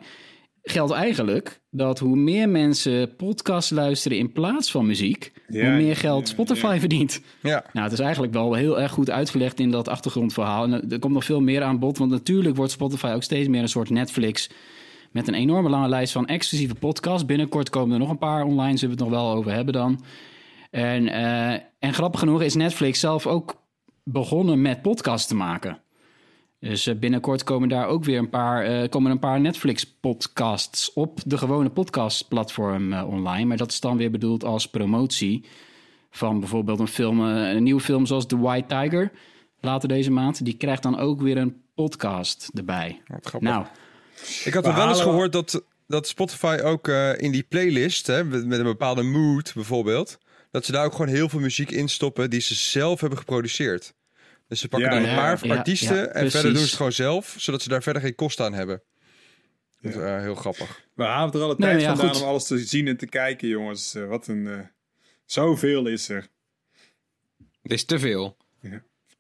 Geldt eigenlijk dat hoe meer mensen podcast luisteren in plaats van muziek. Ja, hoe meer geld Spotify ja. verdient. Ja. Nou, het is eigenlijk wel heel erg goed uitgelegd in dat achtergrondverhaal. En er komt nog veel meer aan bod, want natuurlijk wordt Spotify ook steeds meer een soort Netflix. Met een enorme lange lijst van exclusieve podcasts. Binnenkort komen er nog een paar online, zullen we het nog wel over hebben dan. En, eh, en grappig genoeg is Netflix zelf ook begonnen met podcasts te maken. Dus eh, binnenkort komen daar ook weer een paar, eh, komen een paar Netflix-podcasts op de gewone podcastplatform eh, online. Maar dat is dan weer bedoeld als promotie van bijvoorbeeld een film, een nieuwe film zoals The White Tiger, later deze maand. Die krijgt dan ook weer een podcast erbij. Wat grappig. Nou, Ik had We er wel eens gehoord dat, dat Spotify ook eh, in die playlist, hè, met met een bepaalde mood bijvoorbeeld, dat ze daar ook gewoon heel veel muziek in stoppen die ze zelf hebben geproduceerd. Dus ze pakken Ja, dan een paar ja, artiesten ja, en precies. verder doen ze het gewoon zelf, zodat ze daar verder geen kosten aan hebben. Dat is eh, heel grappig. We halen er alle Nee, tijd ja, vandaan goed. om alles te zien en te kijken, jongens. Eh, wat een... eh, zoveel is er. Dit is te veel.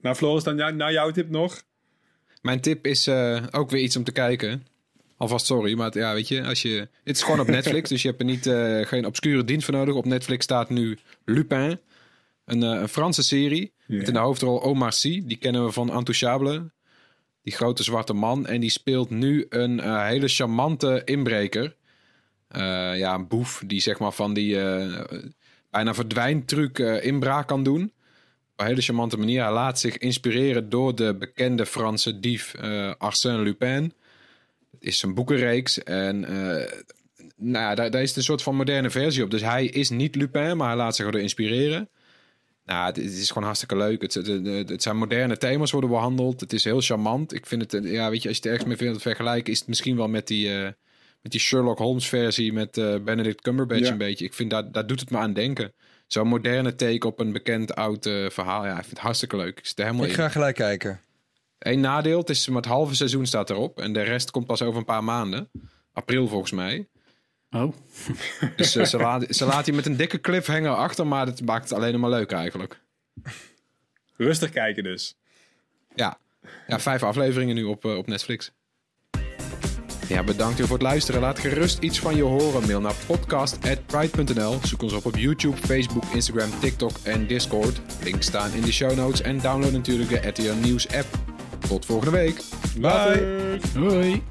Nou, Floris, dan jou, nou jouw tip nog? Mijn tip is eh, ook weer iets om te kijken. Alvast sorry, maar het- ja, weet je, als je... Het is gewoon op Netflix, dus je hebt er niet, eh, geen obscure dienst voor nodig. Op Netflix staat nu Lupin, een, eh, een Franse serie. Met in de hoofdrol Omar Sy, die kennen we van Intouchable. Die grote zwarte man. En die speelt nu een eh, hele charmante inbreker. Eh, ja, een boef die zeg maar van die bijna verdwijntruc inbraak kan doen. Op een hele charmante manier. Hij laat zich inspireren door de bekende Franse dief eh, Arsène Lupin. Het is een boekenreeks en nou ja, daar, daar is een soort van moderne versie op. Dus hij is niet Lupin, maar hij laat zich erdoor inspireren. Nou, het, is gewoon hartstikke leuk. Het, het, het- zijn moderne thema's worden behandeld. Het is heel charmant. Ik vind het, eh, ja, weet je, als je het ergens mee wilt vergelijken, is het misschien wel met die, eh, met die Sherlock Holmes versie met eh, Benedict Cumberbatch Ja. een beetje. Ik vind dat, daar doet het me aan denken. Zo'n moderne take op een bekend oud verhaal. Ja, ik vind het hartstikke leuk. Ik zit er helemaal Ik in. ga gelijk kijken. Eén nadeel, het is maar het halve seizoen staat erop. En de rest komt pas over een paar maanden. April volgens mij. Oh. Dus ze, laat, ze laat je met een dikke cliffhanger achter, maar dat maakt het alleen maar leuk eigenlijk. Rustig kijken dus. Ja, ja vijf afleveringen nu op, eh, op Netflix. Ja, bedankt weer voor het luisteren. Laat gerust iets van je horen. Mail naar podcast.pride.nl. Zoek ons op op YouTube, Facebook, Instagram, TikTok en Discord. Links staan in de show notes. En download natuurlijk de RTL Nieuws app. Tot volgende week. Bye. Hoi.